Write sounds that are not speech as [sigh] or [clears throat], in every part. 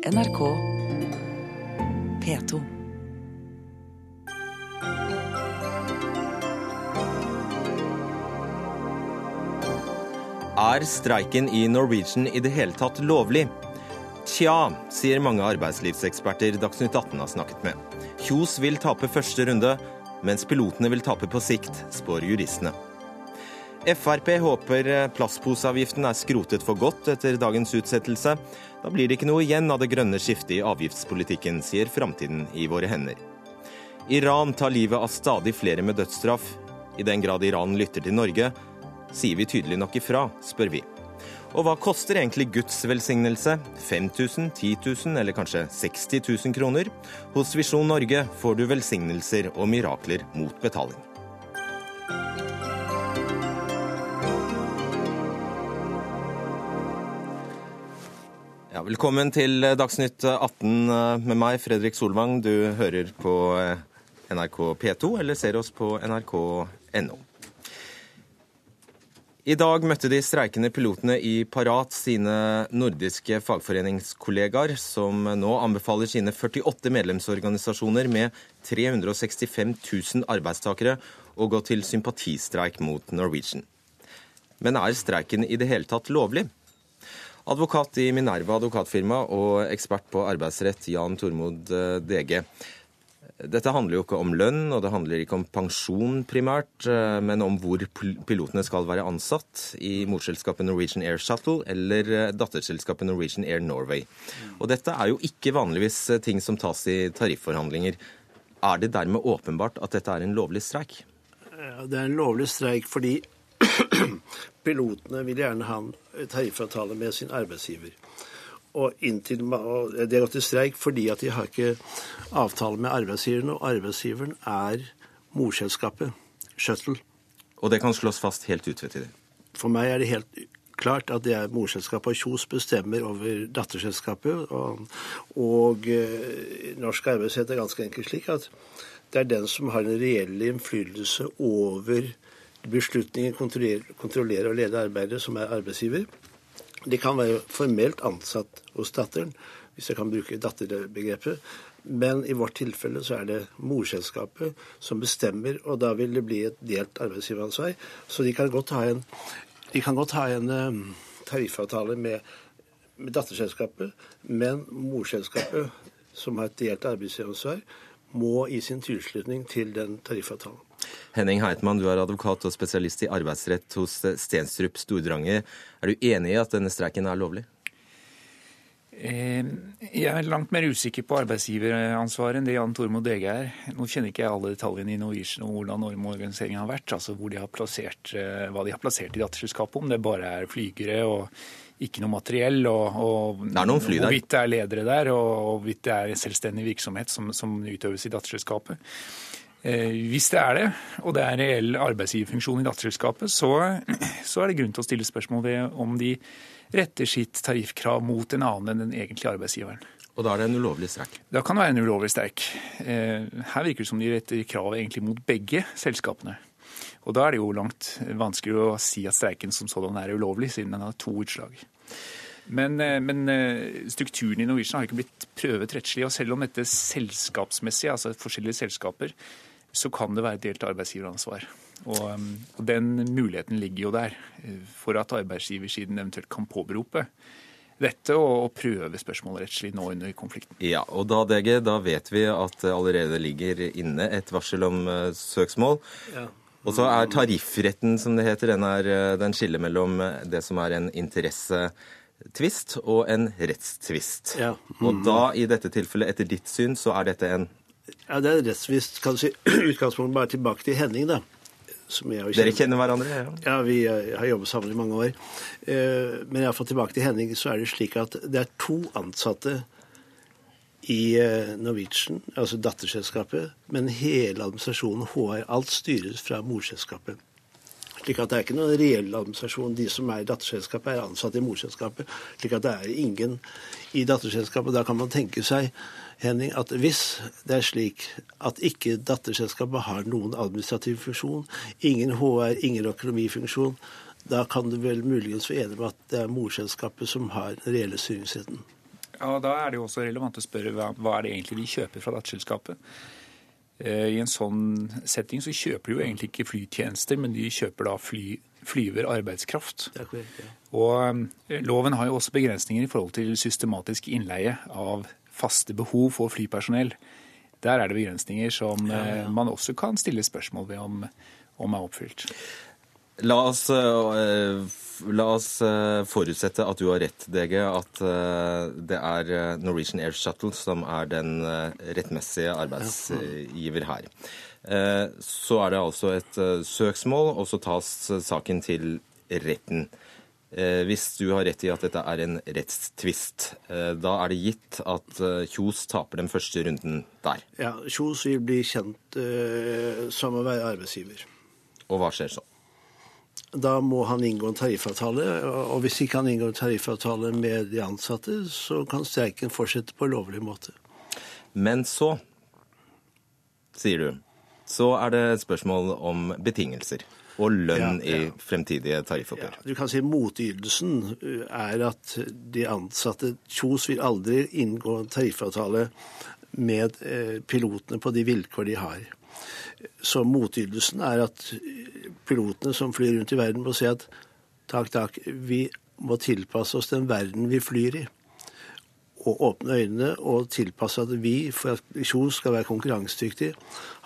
NRK P2. Er streiken i Norwegian i det hele tatt lovlig? Tja, sier mange arbeidslivseksperter Dagsnytt 18 har snakket med. Kjos vil tape første runde, mens pilotene vil tape på sikt, spår juristene. Frp håper plastposeavgiften er skrotet for godt etter dagens utsettelse. Da blir det ikke noe igjen av det grønne skiftet i avgiftspolitikken, sier Framtiden i våre hender. Iran tar livet av stadig flere med dødsstraff. I den grad Iran lytter til Norge, sier vi tydelig nok ifra, spør vi. Og hva koster egentlig Guds velsignelse? 5000, 10 000 eller kanskje 60 000 kroner? Hos Visjon Norge får du velsignelser og mirakler mot betaling. Ja, velkommen til Dagsnytt 18 med meg, Fredrik Solvang. Du hører på NRK P2 eller ser oss på nrk.no. I dag møtte de streikende pilotene i Parat sine nordiske fagforeningskollegaer, som nå anbefaler sine 48 medlemsorganisasjoner med 365 000 arbeidstakere å gå til sympatistreik mot Norwegian. Men er streiken i det hele tatt lovlig? Advokat i Minerva advokatfirma og ekspert på arbeidsrett Jan Tormod DG. Dette handler jo ikke om lønn, og det handler ikke om pensjon primært, men om hvor pilotene skal være ansatt i morselskapet Norwegian Air Shuttle eller datterselskapet Norwegian Air Norway. Og dette er jo ikke vanligvis ting som tas i tarifforhandlinger. Er det dermed åpenbart at dette er en lovlig streik? Det er en lovlig streik fordi [clears throat] pilotene vil gjerne ha en tariffavtale med sin arbeidsgiver. Og, inntil, og De har gått til streik fordi at de har ikke avtale med arbeidsgiveren, og arbeidsgiveren er morselskapet, Shuttle. Og det kan slås fast helt utvetydig? For meg er det helt klart at det er morselskapet, og Kjos bestemmer over datterselskapet. Og, og eh, norsk arbeidsrett er ganske enkelt slik at det er den som har den reelle innflytelse over beslutninger, kontrollerer kontrollere og lede arbeidet, som er arbeidsgiver. De kan være formelt ansatt hos datteren, hvis jeg kan bruke datterbegrepet. Men i vårt tilfelle så er det morselskapet som bestemmer, og da vil det bli et delt arbeidsgiveransvar. Så de kan godt ha en, godt ha en um, tariffavtale med, med datterselskapet, men morselskapet, som har et delt arbeidsgiveransvar, må gi sin tilslutning til den tariffavtalen. Henning Heitmann, du er advokat og spesialist i arbeidsrett hos Stenstrup Stordrange. Er du enig i at denne streiken er lovlig? Jeg er langt mer usikker på arbeidsgiveransvaret enn det Jan Tormod Dege er. Nå kjenner ikke jeg alle detaljene i Norwegian og hvordan normorganiseringen har vært, altså hvor de har plassert, hva de har plassert i datterselskapet, om det bare er flygere og ikke noe materiell, og, og det er hvorvidt det er ledere der, og hvorvidt det er selvstendig virksomhet som, som utøves i datterselskapet. Eh, hvis det er det, og det er reell arbeidsgiverfunksjon i datterselskapet, så, så, er det grunn til å stille spørsmål ved om de retter sitt tariffkrav mot en annen enn den egentlige arbeidsgiveren. Og da er det en ulovlig streik? Da kan det være en ulovlig streik. Eh, her virker det som de retter krav egentlig mot begge selskapene. Og da er det jo langt vanskeligere å si at streiken som sådan er ulovlig, siden den har to utslag. Men, men, strukturen i Norwegian har ikke blitt prøvet rettslig. Og selv om dette selskapsmessig, altså forskjellige selskaper, så kan det være delt arbeidsgiveransvar. Og, og, den muligheten ligger jo der for at arbeidsgiversiden eventuelt kan påberope dette og prøve spørsmålet rettslig nå under konflikten. Ja, og da, DG, da vet vi at det allerede ligger inne et varsel om uh, søksmål. Ja. Og så er tariffretten, som det heter, den, er, den skiller mellom det som er en interessetvist og en rettstvist. Ja. Mm. Og da, i dette tilfellet, etter ditt syn, så er dette en Ja, det er en rettstvist, kan du si. [clears throat] utgangspunktet bare tilbake til Henning, da. Kjenner. Dere kjenner hverandre? Ja, ja vi har jobbet sammen i mange år. Men iallfall tilbake til Henning, så er det slik at det er to ansatte i Norwegian, altså datterselskapet, men hele administrasjonen, HR, alt styres fra morselskapet. Slik at det er ikke noen reell administrasjon. De som er i datterselskapet, er ansatt i morselskapet. Slik at det er ingen i datterselskapet. Da kan man tenke seg, Henning, at hvis det er slik at ikke datterselskapet har noen administrativ funksjon, ingen HR, ingen økonomifunksjon, da kan du vel muligens få enig med at det er morselskapet som har den reelle styringsretten. Ja, Da er det jo også relevant å spørre hva, hva er det egentlig de kjøper fra datterselskapet. Eh, I en sånn setting så kjøper de jo egentlig ikke flytjenester, men de kjøper da fly, flyver arbeidskraft. Og eh, loven har jo også begrensninger i forhold til systematisk innleie av faste behov for flypersonell. Der er det begrensninger som eh, man også kan stille spørsmål ved om, om er oppfylt. La oss, eh, la oss eh, forutsette at du har rett, DG, at eh, det er Norwegian Air Shuttle som er den rettmessige arbeidsgiver her. Så er det altså et søksmål, og så tas saken til retten. Eh, Hvis du har rett i at dette er en rettstvist, da er det gitt at Kjos taper den første runden der. Ja, Kjos vil bli kjent som å være arbeidsgiver. Og hva skjer så? Da må han inngå en tariffavtale, og hvis ikke han inngår en tariffavtale med de ansatte, så kan streiken fortsette på lovlig måte. Men så, sier du, så er det et spørsmål om betingelser og lønn Ja, ja. i fremtidige Ja, tariffoppgjør. du kan si Motytelsen uh, er at de ansatte Kjos vil aldri inngå en tariffavtale med eh, pilotene på de vilkår de har. Så motytelsen er at pilotene som flyr rundt i verden, må si at takk, takk, vi må tilpasse oss den verden vi flyr i. Og åpne øynene og tilpasse at vi, for at Kjos skal være konkurransedyktig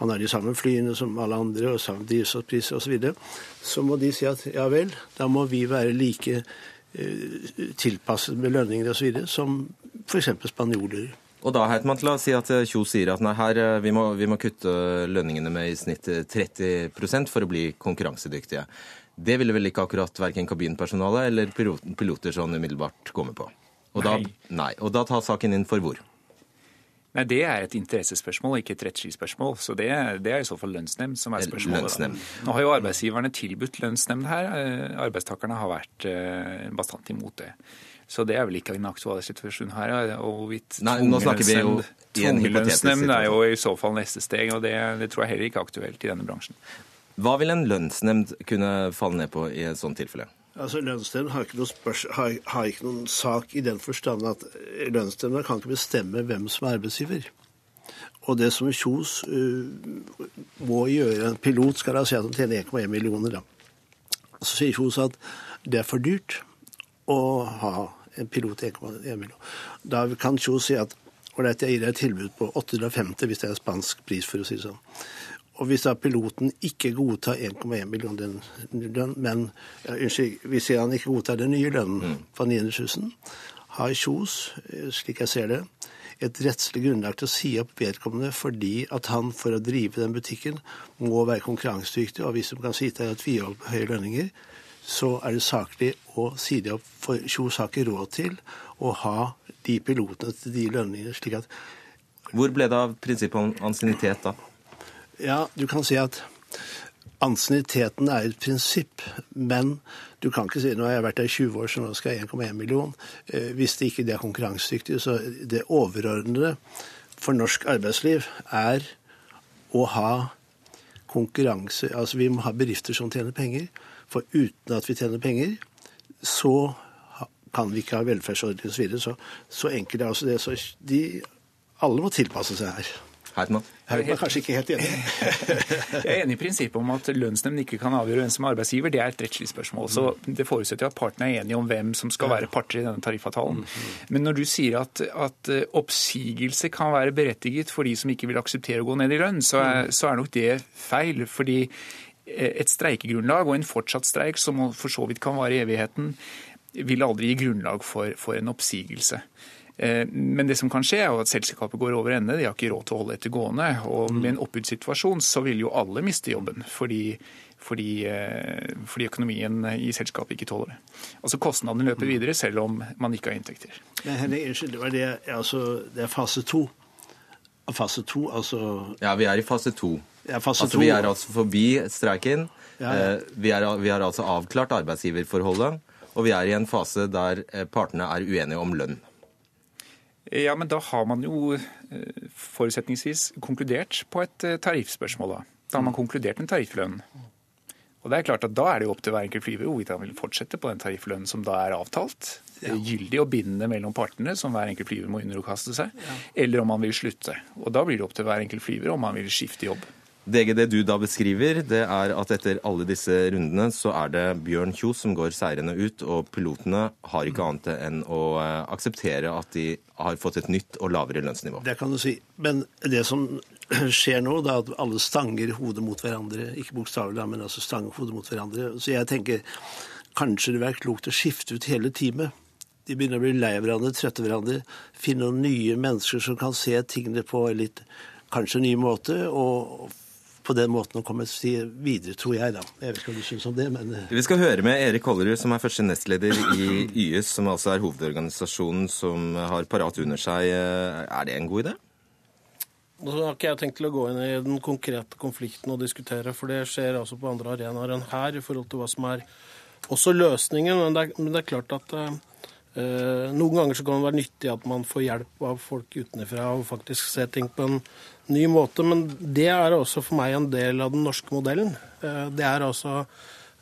Han har de samme flyene som alle andre og samme drivstoffpriser osv. Så, videre, så må de si at ja vel, da må vi være like eh, tilpasset med lønninger osv. som f.eks. spanjoler. Og da Heitmann, la oss si at eh, Kjos sier at nei, her, eh, vi må, vi må kutte lønningene med i snitt eh, 30% for å bli konkurransedyktige. Det ville vel ikke akkurat verken kabinpersonalet eller piloter sånn umiddelbart komme på? Og da, Nei. nei. Og da tar saken inn for hvor? Nei, Det er et interessespørsmål, ikke et rettslig spørsmål. Så det, det er i så fall lønnsnemnd som er spørsmålet. lønnsnemnd. Nå har jo arbeidsgiverne tilbudt lønnsnemnd her. Eh, Arbeidstakerne har vært eh, bastant imot det. Så det er vel ikke en aktuell situasjon her. Og hvorvidt Nei, nå snakker vi jo tvungen i en tvungen hypotetisk lønnsnemnd er jo i så fall neste steg, og det, det tror jeg heller ikke er aktuelt i denne bransjen. Hva vil en lønnsnemnd kunne falle ned på i et sånt tilfelle? Altså, Lønnsnemnd har, ikke noe spørs- har, har ikke noen sak i den forstand at eh, lønnsnemnda kan ikke bestemme hvem som er arbeidsgiver. Og det som Kjos uh, må gjøre En pilot skal da si at han tjener 1,1 millioner. da. Så sier Kjos at det er for dyrt å ha en pilot til 1,1 millioner. Da kan Kjos si at ålreit, jeg gir deg et tilbud på 850 hvis det er spansk pris, for å si det sånn. Og hvis da piloten ikke godtar 1,1 million den lønn, men ja, unnskyld, hvis han ikke godtar den nye lønnen på 900 000, har Kjos, eh, slik jeg ser det, et rettslig grunnlag til å si opp vedkommende fordi at han for å drive den butikken må være konkurransedyktig, og hvis de kan si til at vi holder på høye lønninger, så er det saklig å si det opp, for Kjos har ikke råd til å ha de pilotene til de lønningene, slik at Hvor ble det av prinsippet om ansiennitet da? Ja, du kan si at ansienniteten er et prinsipp, men du kan ikke si nå har jeg vært der i 20 år, så nå skal jeg ha 1,1 million. Eh, Hvis det ikke det er konkurransedyktig, så det overordnede for norsk arbeidsliv er å ha konkurranse Altså vi må ha bedrifter som tjener penger, for uten at vi tjener penger, så kan vi ikke ha velferdsordninger osv. Så, videre. så så enkelt er altså det. Så de, alle må tilpasse seg her. Heitmann? Her er kanskje ikke helt enig. [laughs] Jeg er enig i prinsippet om at lønnsnemnd ikke kan avgjøre hvem som er arbeidsgiver. Det er et rettslig spørsmål. Så Det forutsetter at partene er enige om hvem som skal være parter i denne tariffavtalen. Men når du sier at, at eh, oppsigelse kan være berettiget for de som ikke vil akseptere å gå ned i lønn, så er, så er nok det feil. Fordi et streikegrunnlag og en fortsatt streik, som for så vidt kan vare i evigheten, vil aldri gi grunnlag for, for en oppsigelse. Eh, Men det som kan skje, er jo at selskapet går over ende. De har ikke råd til å holde etter gående. Og med en oppbudssituasjon så vil jo alle miste jobben. Fordi, fordi, eh, fordi økonomien i selskapet ikke tåler det. Altså Kostnadene løper videre selv om man ikke har inntekter. Men Henning, unnskyld, det var det, altså, det er fase to. Fase to, altså Ja, vi er i fase to. Ja, fase altså, vi er altså forbi streiken. Ja, ja. Eh, Vi, er, vi har altså avklart arbeidsgiverforholdet. Og vi er i en fase der eh, partene er uenige om lønn. Ja, men da har man jo eh, forutsetningsvis konkludert på et tariffspørsmål. Da Da har man konkludert en tarifflønn. Og det er klart at Da er det jo opp til hver enkelt flyver hvorvidt han vil fortsette på den tarifflønnen som da er avtalt, ja. gyldig og bindende mellom partene, som hver enkelt flyver må underkaste seg, ja. eller om han vil slutte. Og Da blir det opp til hver enkelt flyver om han vil skifte jobb. DG, det du da beskriver, det er at etter alle disse rundene så er det Bjørn Kjos som går seirende ut, og pilotene har ikke annet enn å eh, akseptere at de har fått et nytt og lavere lønnsnivå. Det kan du si. Men det som [clears throat] skjer nå, det er at alle stanger hodet mot hverandre, ikke bokstavelig, men altså stanger hodet mot hverandre. Så jeg tenker kanskje det vil være klokt å skifte ut hele teamet. De begynner å bli lei av hverandre, trøtte av hverandre. Finne noen nye mennesker som kan se tingene på litt kanskje ny måte. og på den måten å komme videre, tror jeg. da. Jeg vet ikke hva du syns om det, men eh. Vi skal høre med Erik Hollerud, som er første nestleder i YS, som altså er hovedorganisasjonen som har Parat under seg. Er det en god idé? Nå har ikke jeg tenkt til å gå inn i den konkrete konflikten og diskutere, for det skjer altså på andre arenaer enn her i forhold til hva som er også løsningen. Men det er, men det er klart at uh, noen ganger så kan det være nyttig at man får hjelp av folk utenfra og faktisk se ting på en ny måte. Men det er også for meg en del av den norske modellen. Eh, det er altså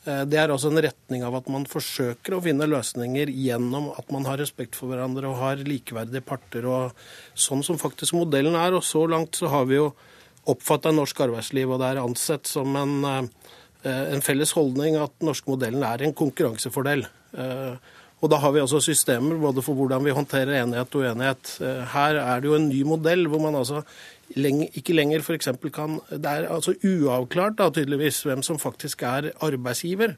det er også en retning av at man forsøker å finne løsninger gjennom at man har respekt for hverandre og har likeverdige parter. og Sånn som faktisk modellen er. Og så langt så har vi jo oppfatta norsk arbeidsliv, og det er ansett som en, eh, en felles holdning at den norske modellen er en konkurransefordel. Og da har vi altså systemer både for hvordan vi håndterer enighet og uenighet. Her er det jo en ny modell hvor man altså ikke lenger f.eks. kan Det er altså uavklart da, tydeligvis hvem som faktisk er arbeidsgiver.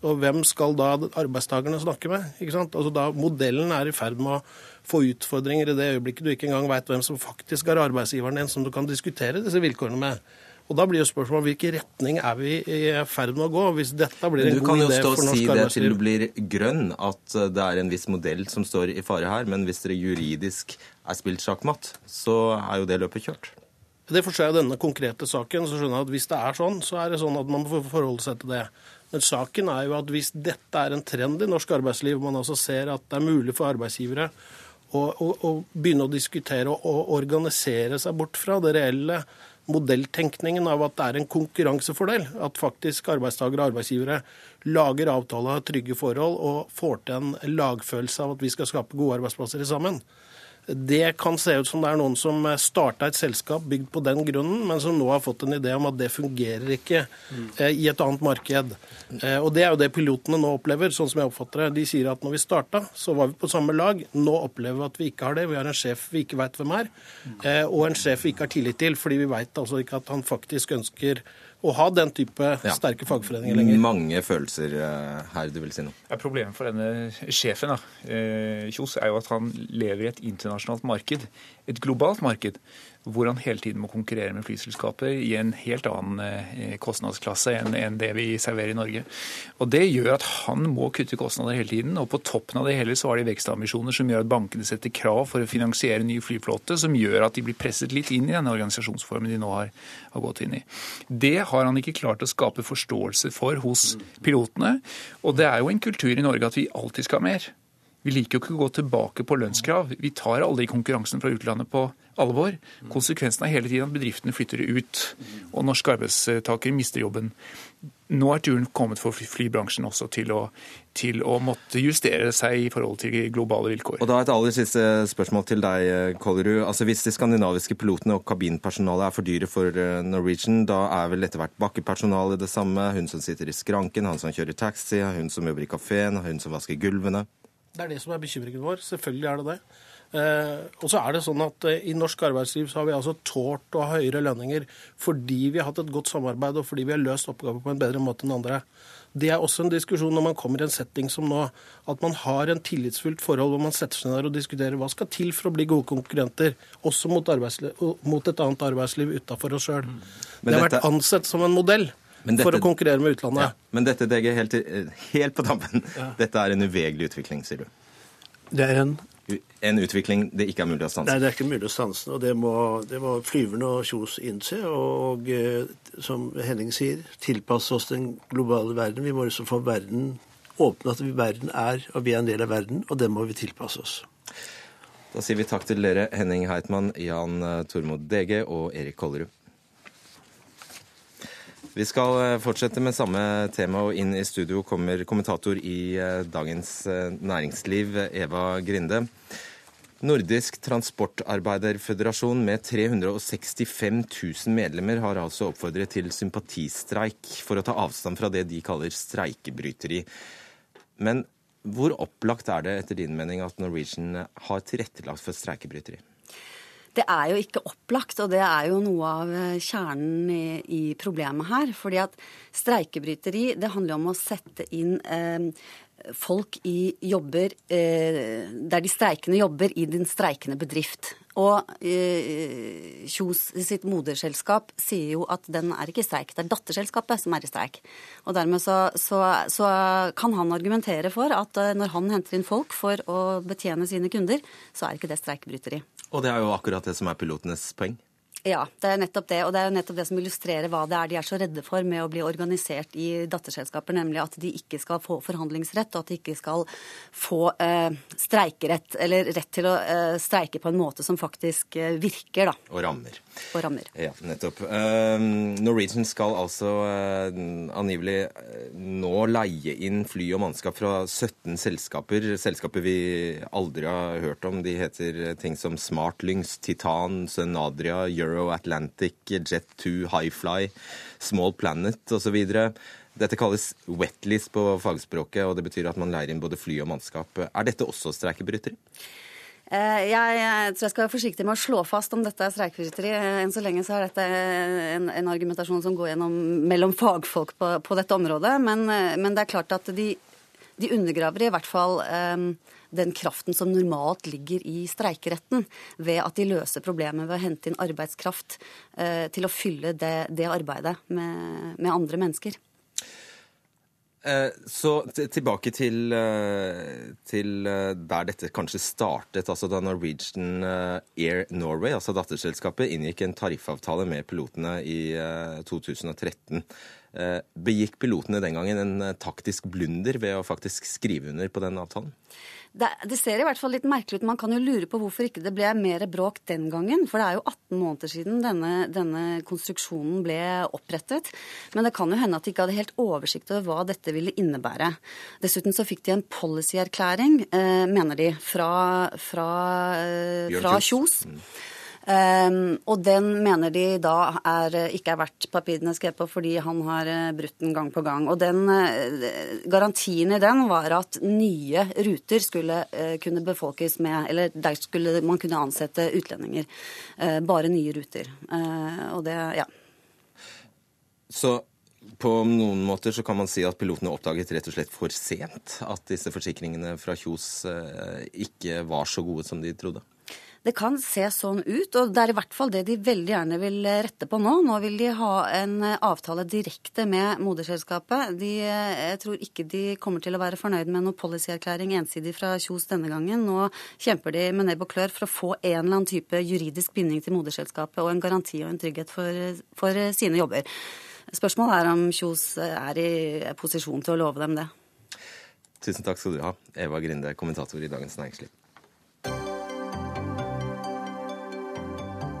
Og hvem skal da arbeidstakerne snakke med? Ikke sant? Altså da Modellen er i ferd med å få utfordringer i det øyeblikket du ikke engang veit hvem som faktisk er arbeidsgiveren din, som du kan diskutere disse vilkårene med. Og Da blir jo spørsmålet hvilken retning er vi i ferd med å gå? Hvis dette blir en god idé for norsk arbeidsliv. Du kan jo stå og si det til du blir grønn, at det er en viss modell som står i fare her. Men hvis dere juridisk er spilt sjakkmatt, så er jo det løpet kjørt. Det forstår jeg denne konkrete saken. så skjønner jeg at Hvis det er sånn, så er det sånn at man må forholde seg til det. Men saken er jo at hvis dette er en trend i norsk arbeidsliv, man altså ser at det er mulig for arbeidsgivere å, å, å begynne å diskutere og, og organisere seg bort fra det reelle modelltenkningen av at det er en konkurransefordel. At faktisk arbeidstakere og arbeidsgivere lager avtaler, av trygge forhold og får til en lagfølelse av at vi skal skape gode arbeidsplasser sammen. Det kan se ut som det er noen som starta et selskap bygd på den grunnen, men som nå har fått en idé om at det fungerer ikke eh, i et annet marked. Eh, og Det er jo det pilotene nå opplever, sånn som jeg oppfatter det. De sier at når vi starta, så var vi på samme lag. Nå opplever vi at vi ikke har det. Vi har en sjef vi ikke veit hvem er, eh, og en sjef vi ikke har tillit til, fordi vi veit altså ikke at han faktisk ønsker å ha den type ja. sterke fagforeninger lenger. Mange følelser her, du vil si noe? Ja, problemet for denne sjefen da, Kjos, er jo at han lever i et internasjonalt marked, et globalt marked hvor han hele tiden må konkurrere med flyselskaper i en helt annen eh, kostnadsklasse enn det vi serverer i Norge. Og Det gjør at han må kutte kostnader hele tiden. Og på toppen av det hele så har de vekstambisjoner som gjør at bankene setter krav for å finansiere ny flyflåte, som gjør at de blir presset litt inn i denne organisasjonsformen de nå har, har gått inn i. Det har han ikke klart å skape forståelse for hos pilotene. Og det er jo en kultur i Norge at vi alltid skal ha mer. Vi liker jo ikke å gå tilbake på lønnskrav. Vi tar aldri konkurransen fra utlandet på alvor. Konsekvensen er hele tiden at bedriftene flytter ut, og norske arbeidstakere mister jobben. Nå er turen kommet for flybransjen også til å, til å, måtte justere seg i forhold til globale vilkår. Og da Et aller siste spørsmål til deg, Kollerud. Altså, hvis de skandinaviske pilotene og kabinpersonalet er for dyre for eh, Norwegian, da er vel etter hvert bakkepersonalet det samme? Hun som sitter i skranken, han som kjører taxi, hun som jobber i kafeen, hun som vasker gulvene? Det er det som er bekymringen vår. Selvfølgelig er det det. Eh, og så er det sånn at eh, I norsk arbeidsliv så har vi altså tålt å ha høyere lønninger fordi vi har hatt et godt samarbeid og fordi vi har løst oppgaver på en bedre måte enn andre. Det er også en diskusjon når man kommer i en setting som nå, at man har en tillitsfullt forhold hvor man setter seg ned og diskuterer hva skal til for å bli gode konkurrenter, også mot, mot et annet arbeidsliv utafor oss sjøl. Det har vært ansett som en modell. Dette, for å konkurrere med utlandet. Ja, men dette DG, helt, helt på tampen, ja. dette er en uvegelig utvikling, sier du? Det er en En utvikling det ikke er mulig å stanse? Nei, det er ikke mulig å stanse. Og det må, det må flyverne og Kjos innse. Og, og eh, som Henning sier, tilpasse oss den globale verden. Vi må liksom få verden åpne at vi, verden er, og vi er en del av verden, og det må vi tilpasse oss. Da sier vi takk til dere, Henning Heitmann, Jan Tormod DG og Erik Kollerud. Vi skal eh, fortsette med samme tema, og inn i studio kommer kommentator i eh, Dagens eh, Næringsliv, Eva Grinde. Nordisk Transportarbeiderføderasjon med 365 000 medlemmer har altså oppfordret til sympatistreik for å ta avstand fra det de kaller streikebryteri. Men hvor opplagt er det etter din mening at Norwegian har tilrettelagt for streikebryteri? Det er jo ikke opplagt, og det er jo noe av eh, kjernen i, i problemet her. fordi at streikebryteri, det handler om å sette inn eh, folk i jobber eh, der de streikende jobber i den streikende bedrift. Og eh, Kjos sitt moderselskap sier jo at den er ikke i streik, det er datterselskapet som er i streik. Og dermed så, så, så kan han argumentere for at eh, når han henter inn folk for å betjene sine kunder, så er ikke det streikebryteri. Og det er jo akkurat det som er pilotenes poeng. Ja, det er nettopp det. Og det er jo nettopp det som illustrerer hva det er de er så redde for med å bli organisert i datterselskaper, nemlig at de ikke skal få forhandlingsrett, og at de ikke skal få eh, streikerett, eller rett til å eh, streike på en måte som faktisk eh, virker, da. Og rammer. Og rammer. Ja, nettopp. Uh, Norwegian skal altså uh, angivelig uh, nå leie inn fly og mannskap fra 17 selskaper. Selskaper vi aldri har hørt om. De heter ting som Smartlynx, Titan, Sunadria, Euro Euro Atlantic, Jet2, Highfly, Small Planet osv. Dette kalles wetlist på fagspråket, og det betyr at man leier inn både fly og mannskap. Er dette også streikebryteri? Eh, jeg, tror jeg skal være forsiktig med å slå fast om dette er streikebryteri. Enn så lenge så er dette en, en, argumentasjon som går gjennom mellom fagfolk på, på dette området. Men, eh, men, det er klart at de, de undergraver i hvert fall um, den kraften som normalt ligger i streikeretten, ved at de løser problemet ved å hente inn arbeidskraft eh, til å fylle det, det arbeidet med, med, andre mennesker. Eh, så tilbake til, eh, til, der dette kanskje startet, altså da Norwegian Air Norway, altså datterselskapet, inngikk en tariffavtale med pilotene i 2013. Begikk pilotene den gangen en taktisk blunder ved å faktisk skrive under på den avtalen? Det, det, ser i hvert fall litt merkelig ut. Man kan jo lure på hvorfor ikke det ble mer bråk den gangen. For det er jo 18 måneder siden denne, denne konstruksjonen ble opprettet. Men det kan jo hende at de ikke hadde helt oversikt over hva dette ville innebære. Dessuten så fikk de en policyerklæring, eh, mener de, fra, fra, eh, fra Kjos. Mm. Um, og den mener de da er, ikke er verdt papirene skrevet på fordi han har eh, brutt den gang på gang. Og den uh, garantien i den var at nye ruter skulle kunne befolkes med Eller der skulle man kunne ansette utlendinger. Bare nye ruter. og det, ja. Så på noen måter så kan man si at pilotene oppdaget rett og slett for sent at disse forsikringene fra Kjos ikke var så gode som de trodde? Det kan se sånn ut, og det er i hvert fall det de veldig gjerne vil rette på nå. Nå vil de ha en avtale direkte med moderselskapet. De, jeg tror ikke de kommer til å være fornøyd med noen policyerklæring ensidig fra Kjos denne gangen. Nå kjemper de med nebb og klør for å få en eller annen type juridisk binding til moderselskapet og en garanti og en trygghet for, for sine jobber. Spørsmålet er om Kjos er i posisjon til å love dem det. Tusen takk skal du ha, Eva Grinde, kommentator i Dagens Næringsliv.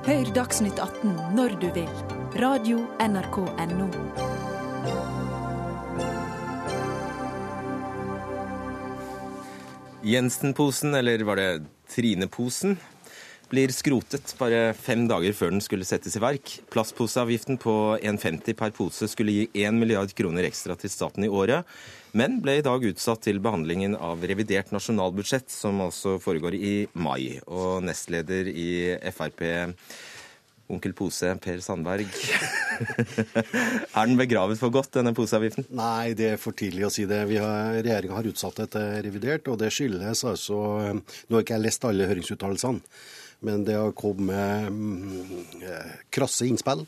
Hør Dagsnytt 18 når du vil. Radio NRK Radio.nrk.no. Jensen-posen, eller var det Trine-posen, blir skrotet bare fem dager før den skulle settes i verk. Plastposeavgiften på 1,50 per pose skulle gi 1 milliard kroner ekstra til staten i året men ble i dag utsatt til behandlingen av revidert nasjonalbudsjett, som altså foregår i mai. Og nestleder i Frp, onkel Pose, Per Sandberg. [laughs] er den begravet for godt, denne poseavgiften? Nei, det er for tidlig å si det. Regjeringa har utsatt det til revidert, og det skyldes altså Nå har ikke jeg lest alle høringsuttalelsene, men det har kommet mm, eh, krasse innspill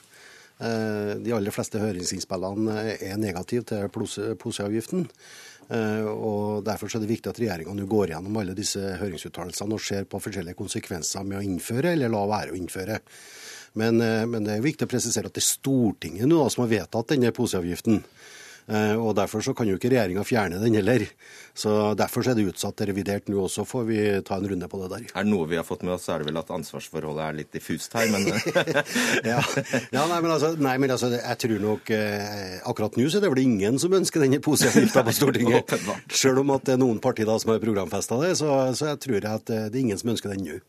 Eh, de aller fleste høringsinnspillene er negative til poseavgiften. Eh, og Derfor er det viktig at regjeringa går gjennom alle disse høringsuttalelsene og ser på forskjellige konsekvenser med å innføre eller la være å innføre. Men, men det er viktig å presisere at det er Stortinget nå som har vedtatt denne poseavgiften. Eh, og Derfor så kan jo ikke regjeringa fjerne den heller. Så Derfor er det utsatt til revidert nå også, får vi ta en runde på det der. Er det noe vi har fått med oss, så er det vel at ansvarsforholdet er litt diffust her, men [laughs] ja. ja, nei, men altså, nei, men altså jeg tror nok eh, Akkurat nå så er det vel ingen som ønsker denne poseavgifta på Stortinget. [laughs] Selv om at det er noen partier da som har programfesta det, så, så jeg tror jeg at eh, det er ingen som ønsker den nå.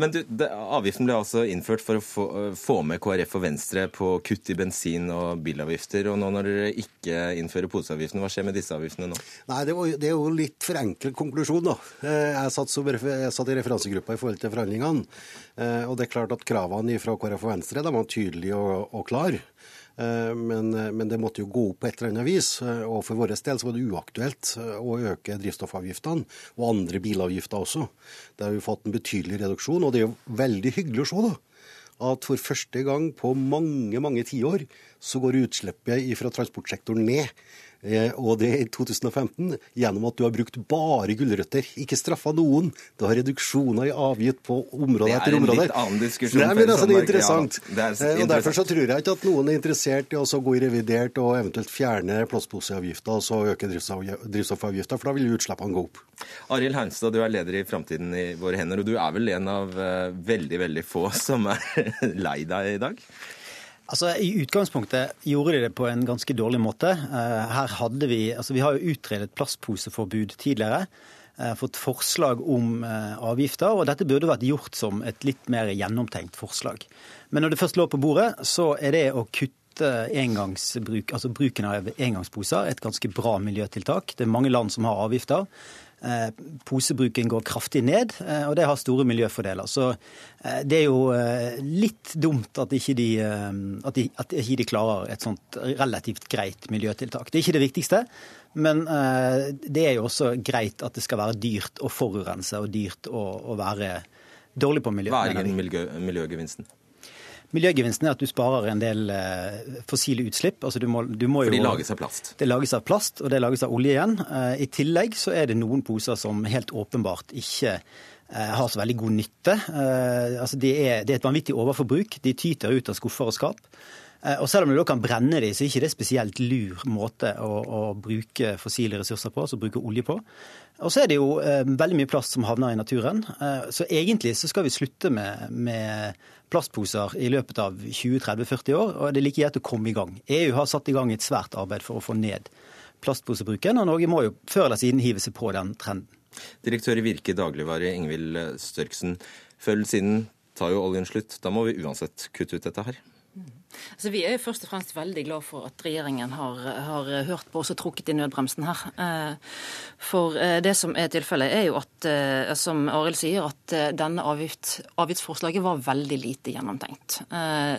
Men du, det, avgiften ble altså innført for å få, få, med KrF og Venstre på kutt i bensin- og bilavgifter. Og nå når dere ikke innfører poseavgiften, hva skjer med disse avgiftene nå? Nei, det, var, det er jo litt for enkel konklusjon, da. Eh, jeg satt, som, jeg satt i referansegruppa i forhold til forhandlingene. Eh, og det er klart at kravene fra KrF og Venstre de var tydelige og, og klare. Eh, men, men, det måtte jo gå opp på et eller annet vis. Og for vår del så var det uaktuelt å øke drivstoffavgiftene, og andre bilavgifter også. Det har vi fått en betydelig reduksjon, og det er jo veldig hyggelig å se da, at for første gang på mange mange tiår så går utslippet fra transportsektoren ned. Eh, og det er i 2015 gjennom at du har brukt bare gulrøtter. Ikke straffa noen. Du har reduksjoner i avgift på område etter område. Det er en litt annen diskusjon. Nei, men altså, det er interessant. Ja, det er interessant. Eh, og Derfor så tror jeg ikke at noen er interessert i å gå i revidert og eventuelt fjerne plastposeavgifta og så øke drivstoffavgifta, for da vil utslippene gå opp. Arild Haunstad, du er leder i Framtiden i våre hender, og du er vel en av eh, veldig, veldig få som er [laughs] lei deg i dag? Altså, I utgangspunktet gjorde de det på en ganske dårlig måte. Eh, her hadde Vi altså vi har jo utredet plastposeforbud tidligere. Eh, fått forslag om eh, avgifter, og dette burde vært gjort som et litt mer gjennomtenkt forslag. Men når det først lå på bordet, så er det å kutte engangsbruk, altså bruken av engangsposer et ganske bra miljøtiltak. Det er mange land som har avgifter. Eh, posebruken går kraftig ned, eh, og det har store miljøfordeler. Så eh, det er jo litt dumt at ikke de, at de, at ikke de klarer et sånt relativt greit miljøtiltak. Det er ikke det viktigste, men det er jo også greit at det skal være dyrt å forurense og dyrt å, å være dårlig på miljø. Hva er miljø, miljøgevinsten? Miljøgevinsten er at du sparer en del eh, fossile utslipp. Altså du må, du må jo, For de lages av plast? Det lages av plast, og det lages av olje igjen. Eh, I tillegg så er det noen poser som helt åpenbart ikke eh, har så veldig god nytte. Altså det, er, det er et vanvittig overforbruk. De tyter ut av skuffer og skap. Og selv om du da kan brenne de, så er ikke det spesielt lur måte å, å bruke fossile ressurser på, altså bruke olje på. Og så er det jo eh, veldig mye plast som havner i naturen. Eh, så egentlig så skal vi slutte med, med plastposer i løpet av 20-30-40 år, og det er like greit å komme i gang. EU har satt i gang et svært arbeid for å få ned plastposebruken, og Norge må jo før eller siden hive seg på den trenden. Direktør i Virke dagligvare, Ingvild Størksen. Eller siden tar jo oljen slutt. Da må vi uansett kutte ut dette her. Altså, vi er jo først og fremst veldig glad for at regjeringen har, har hørt på oss og trukket i nødbremsen her. Eh, for eh, det som er tilfellet, er jo at, eh, som Arild sier, at denne avgift, avgiftsforslaget var veldig lite gjennomtenkt.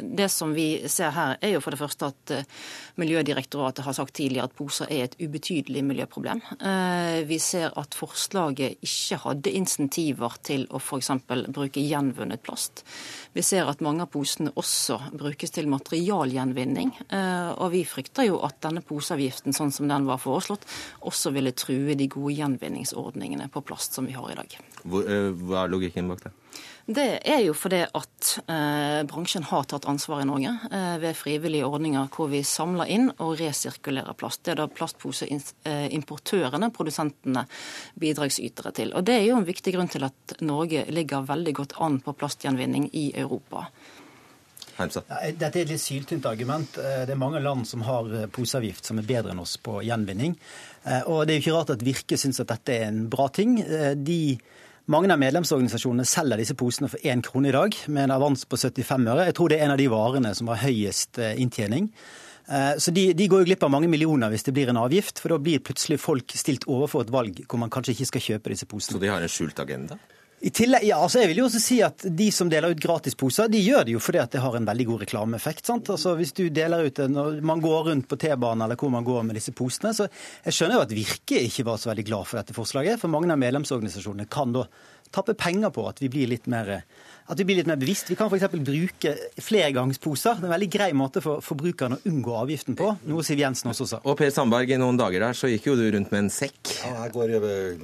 Det som vi ser her, er jo for det første at Miljødirektoratet har sagt tidligere at poser er et ubetydelig miljøproblem. Vi ser at forslaget ikke hadde insentiver til å f.eks. bruke gjenvunnet plast. Vi ser at mange av posene også brukes til materiale materialgjenvinning. Eh, og vi frykter jo at denne poseavgiften, sånn som den var foreslått, også ville true de gode gjenvinningsordningene på plast som vi har i dag. Hvor, eh, hva er logikken bak det? Det er jo fordi at eh, bransjen har tatt ansvar i Norge eh, ved frivillige ordninger hvor vi samler inn og resirkulerer plast. Det er da plastposeimportørene, produsentene, bidragsytere til. Og Det er jo en viktig grunn til at Norge ligger veldig godt an på plastgjenvinning i Europa. Heimsa. Dette er et litt syltynt argument. Eh, det er mange land som har eh, poseavgift som er bedre enn oss på gjenvinning. Eh, og det er jo ikke rart at Virke syns at dette er en bra ting. De, mange av medlemsorganisasjonene selger disse posene for én krone i dag, med en avans på 75 øre. Jeg tror det er en av de varene som har høyest inntjening. Så de, de, går jo glipp av mange millioner hvis det blir en avgift, for da blir plutselig folk stilt overfor et valg hvor man kanskje ikke skal kjøpe disse posene. Så de har en skjult agenda? I tillegg, ja, altså jeg vil jo også si at De som deler ut gratisposer, de gjør det jo fordi at det har en veldig god reklameeffekt. sant? Altså Hvis du deler ut når man går rundt på T-banen eller hvor man går med disse posene, så jeg skjønner jo at Virke ikke var så veldig glad for dette forslaget. For mange av medlemsorganisasjonene kan da tappe penger på at vi blir litt mer at vi blir litt mer bevisst. Vi kan f.eks. bruke flergangsposer. Det er en veldig grei måte for forbrukerne å unngå avgiften på, noe Siv Jensen også sa. Og Per Sandberg, i noen dager der så gikk jo du rundt med en sekk. Ja, jeg går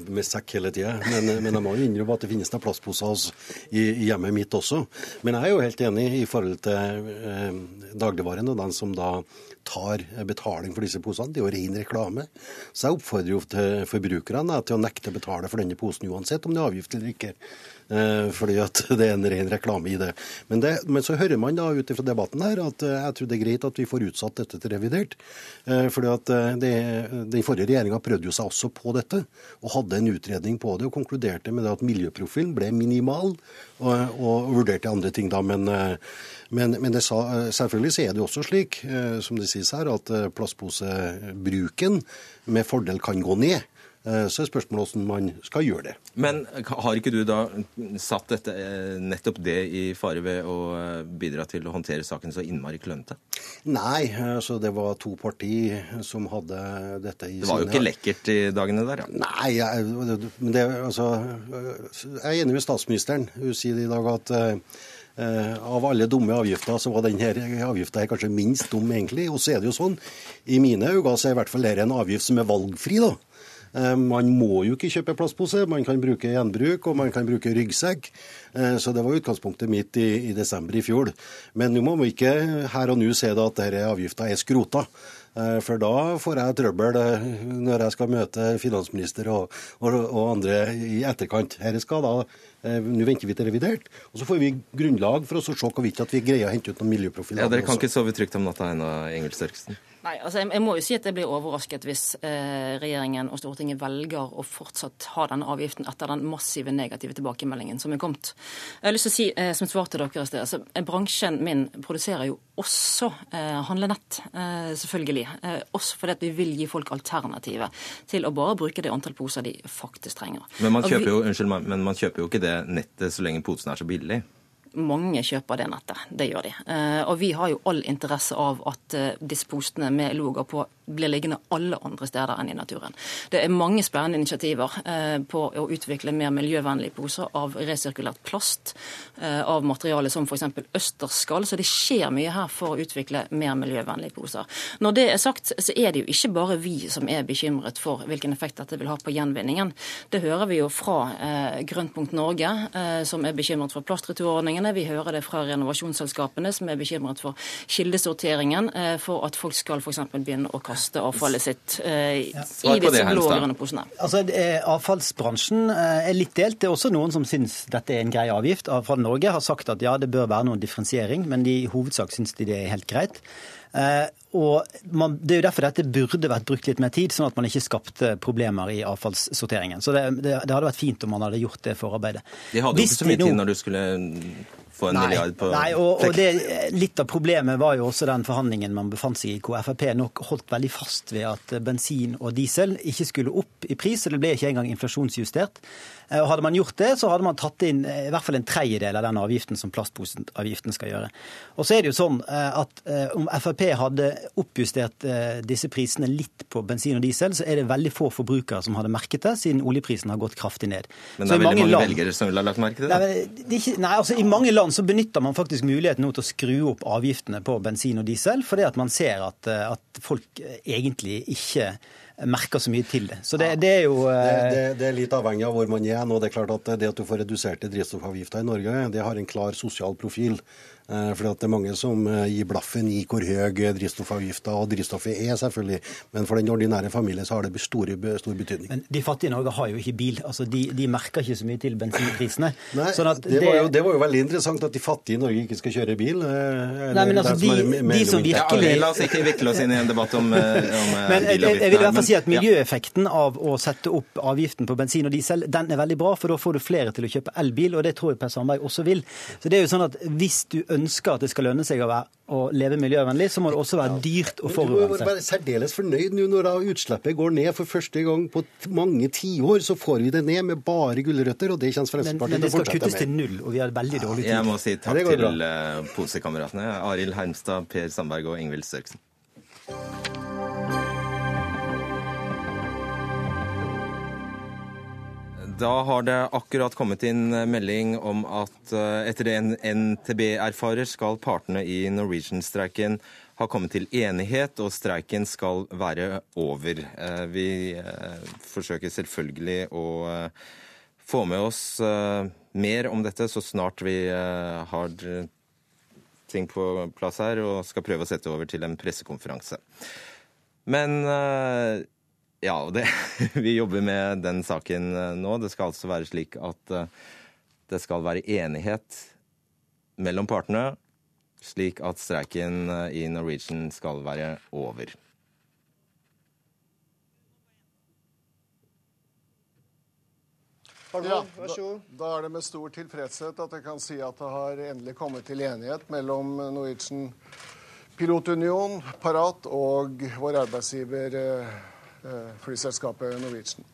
med sekk hele tida, men, men, jeg må jo innrømme at det finnes noen plastposer i, i hjemmet mitt også. Men jeg er jo helt enig i forhold til eh, dagligvaren og den som da tar betaling for disse posene. Det er jo ren reklame. Så jeg oppfordrer jo til forbrukerne til å nekte å betale for denne posen uansett om det er avgift eller ikke. Eh, fordi at [laughs] det er en ren reklame i det. Men, det, men så hører man da ut fra debatten her at eh, jeg tror det er greit at vi får utsatt dette til revidert. Eh, fordi at det, Den forrige regjeringa prøvde jo seg også på dette, og hadde en utredning på det, og konkluderte med det at miljøprofilen ble minimal, og, og vurderte andre ting da. men men, men sa, selvfølgelig så er det jo også slik, som det sies her, at plastposebruken med fordel kan gå ned. Eh, så er spørsmålet hvordan man skal gjøre det. Men har ikke du da satt dette, eh, nettopp det i fare ved å eh, bidra til å håndtere saken så innmari klønete? Nei, altså det var to parti som hadde dette i sine Det var jo ikke lekkert i dagene der, ja. Nei, jeg, det, altså, jeg er enig med statsministeren. Hun sier i dag at av alle dumme avgifter, så var denne avgifta kanskje minst dum, egentlig. Og så er det jo sånn, i mine øyne så er i hvert fall dette en avgift som er valgfri, da. Eh, man må jo ikke kjøpe plastpose, man kan bruke gjenbruk og man kan bruke ryggsekk. Eh, så det var utgangspunktet mitt i, i desember i fjor. Men nå må vi ikke her og nå se at denne avgifta er skrota. Eh, for da får jeg trøbbel når jeg skal møte finansminister og, og, og andre i etterkant. Her skal da, Nå venter vi til revidert, og så får vi grunnlag for å se hvorvidt vi greier å hente ut noen miljøprofiler. Ja, Dere kan også. ikke sove trygt om natta ennå, Engel Størksen? Nei, altså jeg, jeg, må jo si at jeg blir overrasket hvis eh, regjeringen og Stortinget velger å fortsatt ha denne avgiften etter den massive negative tilbakemeldingen som er kommet. Jeg har lyst til å si, eh, som svar til dere i sted, altså, eh, Bransjen min produserer jo også eh, handlenett, eh, selvfølgelig. Eh, også fordi at vi vil gi folk alternativer til å bare bruke det antall poser de faktisk trenger. Men man kjøper jo, unnskyld, men man kjøper jo ikke det nettet så lenge posen er så billig? Mange kjøper det nettet. Det gjør de. Eh, og vi har jo all interesse av at eh, disse postene med logoer på blir liggende alle andre steder enn i naturen. Det er mange spennende initiativer eh, på å utvikle mer miljøvennlige poser av resirkulert plast, av materiale som f.eks. østerskall. Så det skjer mye her for å utvikle mer miljøvennlige poser. Når det er sagt, så er det jo ikke bare vi som er bekymret for hvilken effekt dette vil ha på gjenvinningen. Det hører vi jo fra Grønt Norge, som er bekymret for plastreturordningen utfordringene. Vi hører det fra renovasjonsselskapene, som er bekymret for kildesorteringen, eh, for at folk skal f.eks. begynne å kaste avfallet sitt eh, ja. i disse blå og grønne posene. Altså, avfallsbransjen eh, er litt delt. Det er også noen som syns dette er en grei avgift. Avfall Norge har sagt at ja, det bør være noen differensiering, men de i hovedsak syns de det er helt greit. Eh, og man, Det er jo derfor dette burde vært brukt litt mer tid, sånn at man ikke skapte problemer i avfallssorteringen. Så det, det, det hadde vært fint om man hadde gjort det forarbeidet. De hadde jo ikke så mye tid når du skulle få en nei, milliard på Nei, og, og det, Litt av problemet var jo også den forhandlingen man befant seg i, hvor Frp nok holdt veldig fast ved at bensin og diesel ikke skulle opp i pris, og det ble ikke engang inflasjonsjustert. Eh, og Hadde man gjort det, så hadde man tatt inn eh, i hvert fall en tredjedel av den avgiften som plastposeavgiften skal gjøre. Og så er det jo sånn eh, at Om Frp hadde oppjustert disse prisene litt på bensin og diesel, så er det veldig få forbrukere som hadde merket det, siden oljeprisen har gått kraftig ned. Men det er veldig mange, land, velgere som vil ha lagt merke til det? Nei, det ikke, nei, altså I mange land så benytter man faktisk muligheten nå til å skru opp avgiftene på bensin og diesel, fordi at man ser at, at folk egentlig ikke merker så mye til det. Så det, det er jo det, det, det, er litt avhengig av hvor man er. nå. Det er klart at det at du får reduserte drivstoffavgifter i Norge, det har en klar sosial profil. Eh, fordi det er mange som eh, gir blaffen i hvor høy drivstoffavgifta og drivstoffet er, selvfølgelig. Men for den ordinære familien så har det store, stor betydning. Men de fattige i Norge har jo ikke bil. altså De, de merker ikke så mye til bensinprisene. [laughs] Nei, sånn det, det, var jo, det, var jo, veldig interessant at de fattige i Norge ikke skal kjøre bil. Eh, Nei, men altså, de, som, de som virkelig... Ja, la oss ikke vikle oss inn i en debatt om, om [laughs] men, jeg, jeg, vil i hvert fall si at Miljøeffekten av å sette opp avgiften på bensin og diesel, den er veldig bra, for da får du flere til å kjøpe elbil, og det tror jeg Per Sandberg også vil. Så det er jo sånn at Hvis du ønsker at det skal lønne seg å, være, å leve miljøvennlig, så må det også være dyrt å forurense. Du må være særdeles fornøyd nå når utslippet går ned for første gang på mange tiår. Så får vi det ned med bare gulrøtter, og det kommer Fremskrittspartiet til å fortsette med. Men det skal kuttes til null, og vi har veldig dårlig tid. Jeg må si takk til uh, posekameratene Arild Hermstad, Per Sandberg og Ingvild Størksen. Da har det akkurat kommet inn melding om at eh, etter det NTB erfarer, skal partene i Norwegian-streiken ha kommet til enighet, og streiken skal være over. Eh, vi eh, forsøker selvfølgelig å få med oss mer om dette så snart vi har ting på plass her og skal prøve å sette over til en pressekonferanse. Men eh, ja, det, [laughs] vi jobber med den saken eh, nå. Det skal altså være slik at eh, det skal være enighet mellom partene, slik at streiken i Norwegian skal være over. Ja, da, da er det med stor tilfredshet at jeg kan si at det har endelig kommet til enighet mellom Norwegian Pilotunion, Parat og vår arbeidsgiver eh, eh, flyselskapet Norwegian.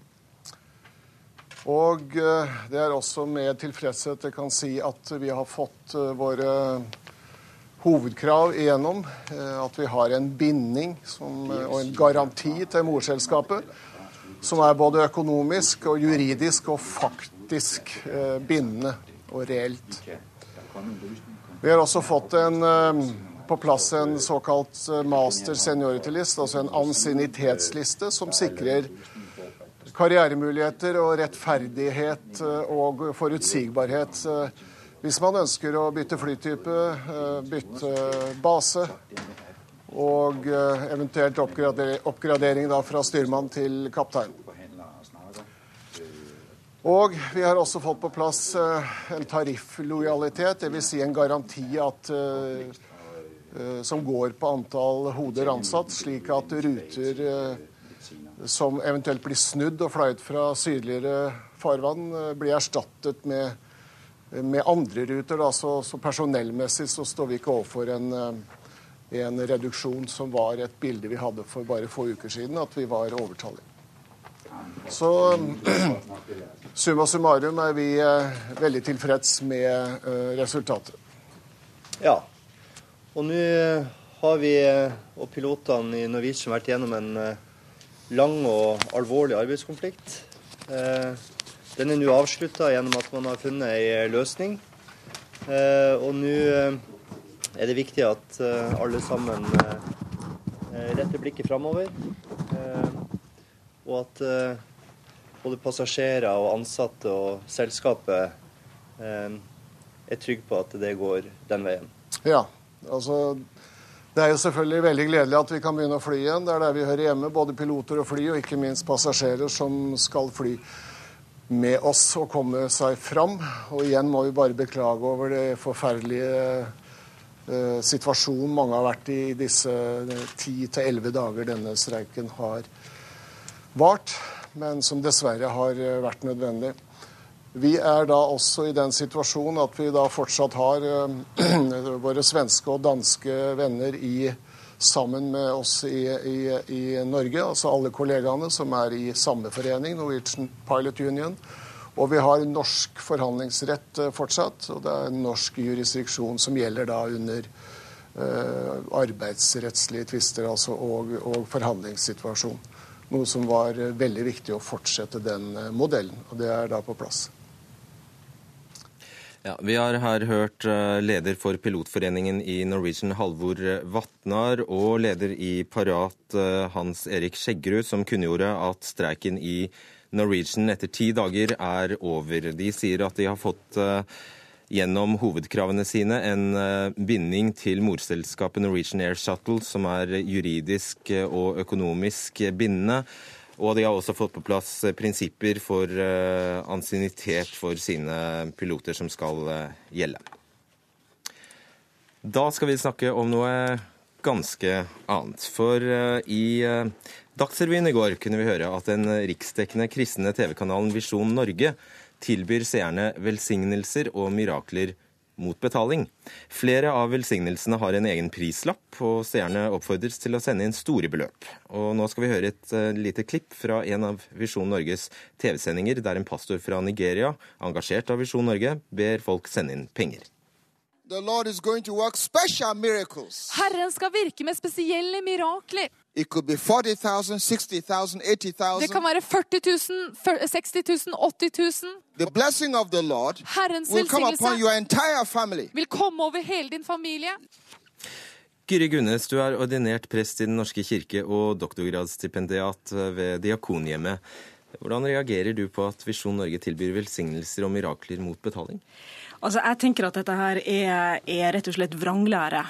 Og eh, det er også med tilfredshet jeg kan si at vi har fått våre hovedkrav igjennom. At vi har en binding som, og en garanti til morselskapet som er både økonomisk og juridisk og faktisk eh, bindende og reelt. Vi har også fått en, eh, på plass en såkalt eh, master seniority list, altså en ansiennitetsliste, som sikrer karrieremuligheter og rettferdighet eh, og forutsigbarhet. Eh, hvis man ønsker å bytte flytype, bytte base, og eventuelt oppgradering fra styrmann til kaptein. Og vi har også fått på plass en tarifflojalitet, dvs. Si en garanti at, som går på antall hoder ansatt, slik at ruter som eventuelt blir snudd og fløyet fra sydligere farvann, blir erstattet med, med andre ruter. Da. Så, så personellmessig så står vi ikke overfor en en reduksjon som var et bilde vi hadde for bare få uker siden, at vi var overtallige. Så [clears throat] summa summarum er vi eh, veldig tilfreds med eh, resultatet. Ja. Og nå eh, har vi og pilotene i Norwegian vært gjennom en lang og alvorlig arbeidskonflikt. Den er nå avslutta gjennom at man har funnet ei løsning. Og nå er det viktig at eh, alle sammen eh, retter blikket framover. Eh, og at både passasjerer og ansatte og selskapet er trygge på at det går den veien. Ja, altså det er jo selvfølgelig veldig gledelig at vi kan begynne å fly igjen. Det er der vi hører hjemme, både piloter og fly, og ikke minst passasjerer som skal fly med oss og komme seg fram. Og igjen må vi bare beklage over det forferdelige Eh, situasjonen mange har vært i disse eh, ti til elleve dager denne streiken har vart, men som dessverre har eh, vært nødvendig. Vi er da også i den situasjonen at vi da fortsatt har [clears throat] våre svenske og danske venner i, sammen med oss i, i, i Norge, altså alle kollegaene som er i samme forening, Norwegian Pilot Union. Og vi har norsk forhandlingsrett eh, fortsatt, og det er norsk jurisdiksjon som gjelder da under uh, arbeidsrettslige tvister altså, og, og, forhandlingssituasjon. Noe som var veldig viktig å fortsette den modellen, og det er da på plass. Ja, Vi har her hørt leder for pilotforeningen i Norwegian, Halvor Vatnar, og leder i Parat, Hans Erik Skjeggerud, som kunngjorde at streiken i Norwegian etter ti dager er over. De sier at de har fått eh, gjennom hovedkravene sine en eh, binding til morselskapet Norwegian Air Shuttle, som er juridisk eh, og økonomisk bindende. Og de har også fått på plass prinsipper for ansiennitet for sine piloter som skal gjelde. Da skal vi snakke om noe ganske annet. For i Dagsrevyen i går kunne vi høre at den riksdekkende kristne TV-kanalen Visjon Norge tilbyr seerne velsignelser og mirakler mot betaling. Flere av velsignelsene har en egen prislapp, og seerne oppfordres til å sende inn store beløp. Og nå skal vi høre et uh, lite klipp fra en av Visjon Norges TV-sendinger, der en pastor fra Nigeria, engasjert av Visjon Norge, ber folk sende inn penger. Herren skal virke med spesielle mirakler. It could be 40,000, 60,000, 80,000. Det kan være 40 000, 60 000, 80 000. The blessing of the Lord Herrens will come upon your entire family. vil komme over hele din familie. Gyri Gunnes, du er ordinert prest i Den norske kirke og doktorgradsstipendiat ved Diakonhjemmet. Hvordan reagerer du på at Visjon Norge tilbyr velsignelser og mirakler mot betaling? Altså, Jeg tenker at dette her er, er rett og slett vranglære.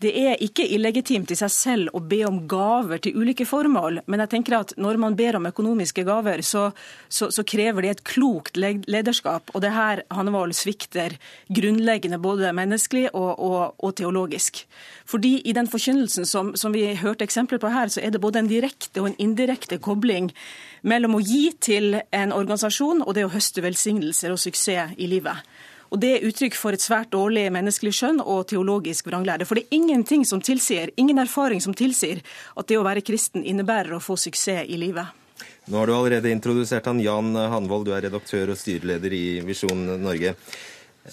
Det er ikke illegitimt i seg selv å be om gaver til ulike formål, men jeg tenker at når man ber om økonomiske gaver, så, så, så krever det et klokt lederskap. Og det her Hannevold svikter grunnleggende både menneskelig og, og, og, teologisk. Fordi i den forkynnelsen som, som vi hørte eksempler på her, så er det både en direkte og en indirekte kobling mellom å gi til en organisasjon og det å høste velsignelser og suksess i livet. Og Det er uttrykk for et svært dårlig menneskelig skjønn og teologisk vranglære. For det er ingenting som tilsier, ingen erfaring som tilsier at det å være kristen innebærer å få suksess i livet. Nå har du allerede introdusert han Jan Hanvold, du er redaktør og styreleder i Visjon Norge.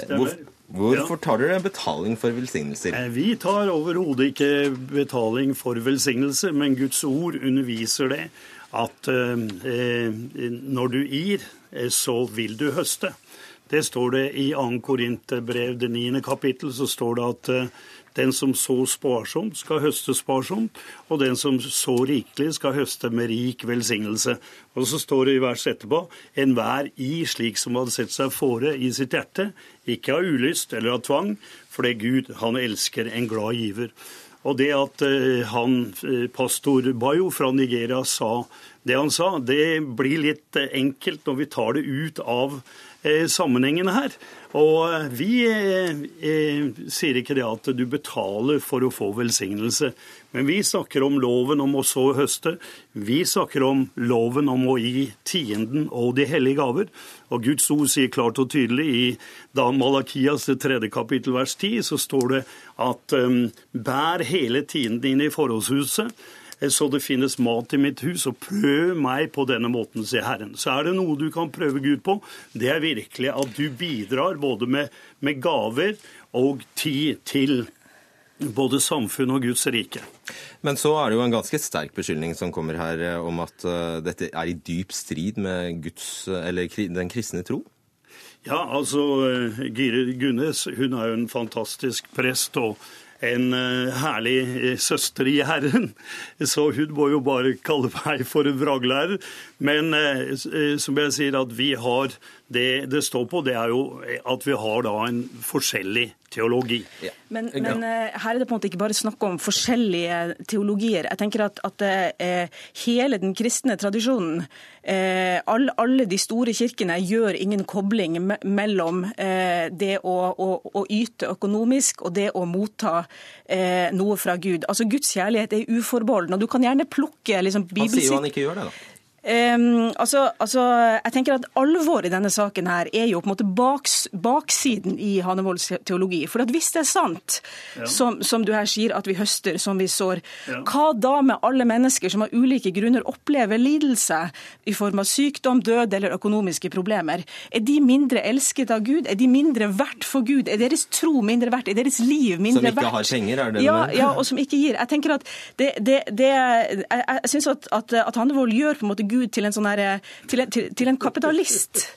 Hvor, hvorfor tar dere betaling for velsignelser? Eh, vi tar overhodet ikke betaling for velsignelse, men Guds ord underviser det at eh, når du gir, eh, så vil du høste. Det står det i 2. Korinterbrev, det 9. kapittel, så står det at eh, den som så sparsomt, skal høste sparsomt, og den som så rikelig, skal høste med rik velsignelse. Og så står det i vers etterpå enhver i slik som hadde sett seg fore i sitt hjerte, ikke av ulyst eller av tvang, for det er Gud, han elsker en glad giver. Og det at eh, han, eh, pastor Bayo fra Nigeria sa det han sa, det blir litt enkelt når vi tar det ut av sammenhengene her. Og eh, vi eh, eh, sier ikke det at du betaler for å få velsignelse, men vi snakker om loven om å så høste. Vi snakker om loven om å gi tienden og de hellige gaver. Og Guds ord sier klart og tydelig i da Malakias tredje kapittel vers 10, så står det at um, bær hele tienden inn i forholdshuset Eh, så det finnes mat i mitt hus, og prøv meg på denne måten, sier Herren. Så er det noe du kan prøve Gud på. Det er virkelig at du bidrar både med, med gaver og tid til både samfunn og Guds rike. Men så er det jo en ganske sterk beskyldning som kommer her eh, om at uh, dette er i dyp strid med Guds, eller den kristne tro? Ja, altså Gire Gunnes hun er jo en fantastisk prest. og en eh, herlig eh, søster i Herren. Så hun må jo bare kalle meg for en vraglærer. Men eh, som jeg sier, at vi har det det står på, det er jo at vi har da en forskjellig teologi. Ja. Men, men uh, her er det på en måte ikke bare snakk om forskjellige teologier. Jeg tenker at, at eh, hele den kristne tradisjonen, eh, alle, alle, de store kirkene, gjør ingen kobling me mellom det å, å, å, yte økonomisk og det å motta noe fra Gud. Altså Guds kjærlighet er uforbeholden, og du kan gjerne plukke liksom, bibelsikt... Han sier jo han ikke gjør det, da. Um, altså, altså, jeg tenker at Alvoret i denne saken her er jo på en måte baks, baksiden i Hanevolds teologi. For at hvis det er sant, ja. som, som, du her sier, at vi høster som vi sår, ja. hva da med alle mennesker som av ulike grunner opplever lidelse i form av sykdom, død eller økonomiske problemer? Er de mindre elsket av Gud? Er de mindre verdt for Gud? Er deres tro mindre verdt? Er deres liv mindre verdt? Som ikke har penger, er det ja, det? Ja, og som ikke gir. Jeg tenker at det, det, det Jeg, jeg syns at, at, at Hanevold gjør på en måte Gud Gud til en, sånn her, til, til, til en kapitalist.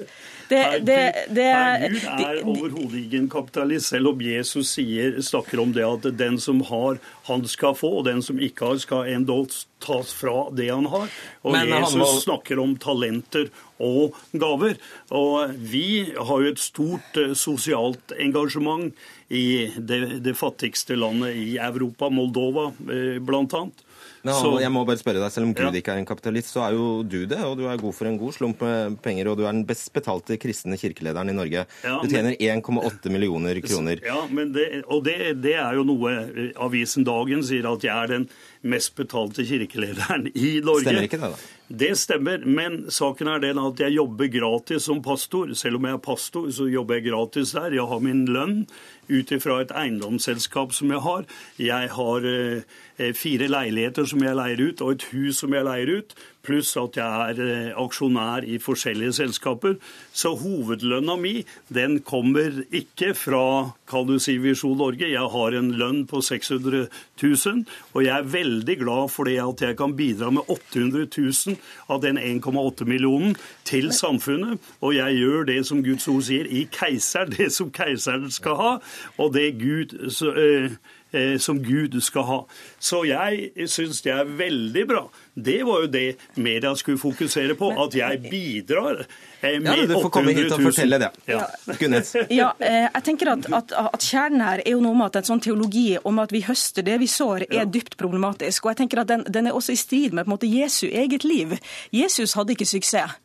Det, det, det, Gud er overhodet ikke en kapitalist, selv om Jesus sier, snakker om det at den som har, han skal få, og den som ikke har, skal endog tas fra det han har. Og Men, Jesus må... snakker om talenter og gaver. Og vi har jo et stort eh, sosialt engasjement i det, det fattigste landet i Europa, Moldova eh, blant annet. Men så, jeg må bare spørre deg, Selv om Gud ja. ikke er en kapitalist, så er jo du det. Og du er god for en god slump med penger, og du er den best betalte kristne kirkelederen i Norge. Ja, du tjener 1,8 millioner kroner. Ja, det, og det, det, er jo noe avisen Dagen sier, at jeg er den mest betalte kirkelederen i Norge. Stemmer ikke det, da? Det stemmer, men saken er den at jeg jobber gratis som pastor. Selv om jeg er pastor, så jobber jeg gratis der. Jeg har min lønn ut ifra et eiendomsselskap som jeg har. Jeg har eh, fire leiligheter som jeg leier ut, og et hus som jeg leier ut pluss at jeg er eh, aksjonær i forskjellige selskaper. Så hovedlønna mi den kommer ikke fra kan du si, Visjon Norge. Jeg har en lønn på 600 000, og jeg er veldig glad for det at jeg kan bidra med 800 000 av den 1,8 millionen til samfunnet. Og jeg gjør det som Guds ord sier, i keiser, det som keiseren skal ha. Og det Gud så, øh, som Gud skal ha. Så jeg syns det er veldig bra. Det var jo det media skulle fokusere på, at jeg bidrar eh, med 800 000. Ja, Du får komme hit og fortelle det. Ja. Ja, eh, jeg tenker at, at, at Kjernen her er jo noe med at en sånn teologi om at vi høster det vi sår, er dypt problematisk. Og jeg tenker at den, den er også i strid med på en måte Jesu eget liv. Jesus hadde ikke suksess.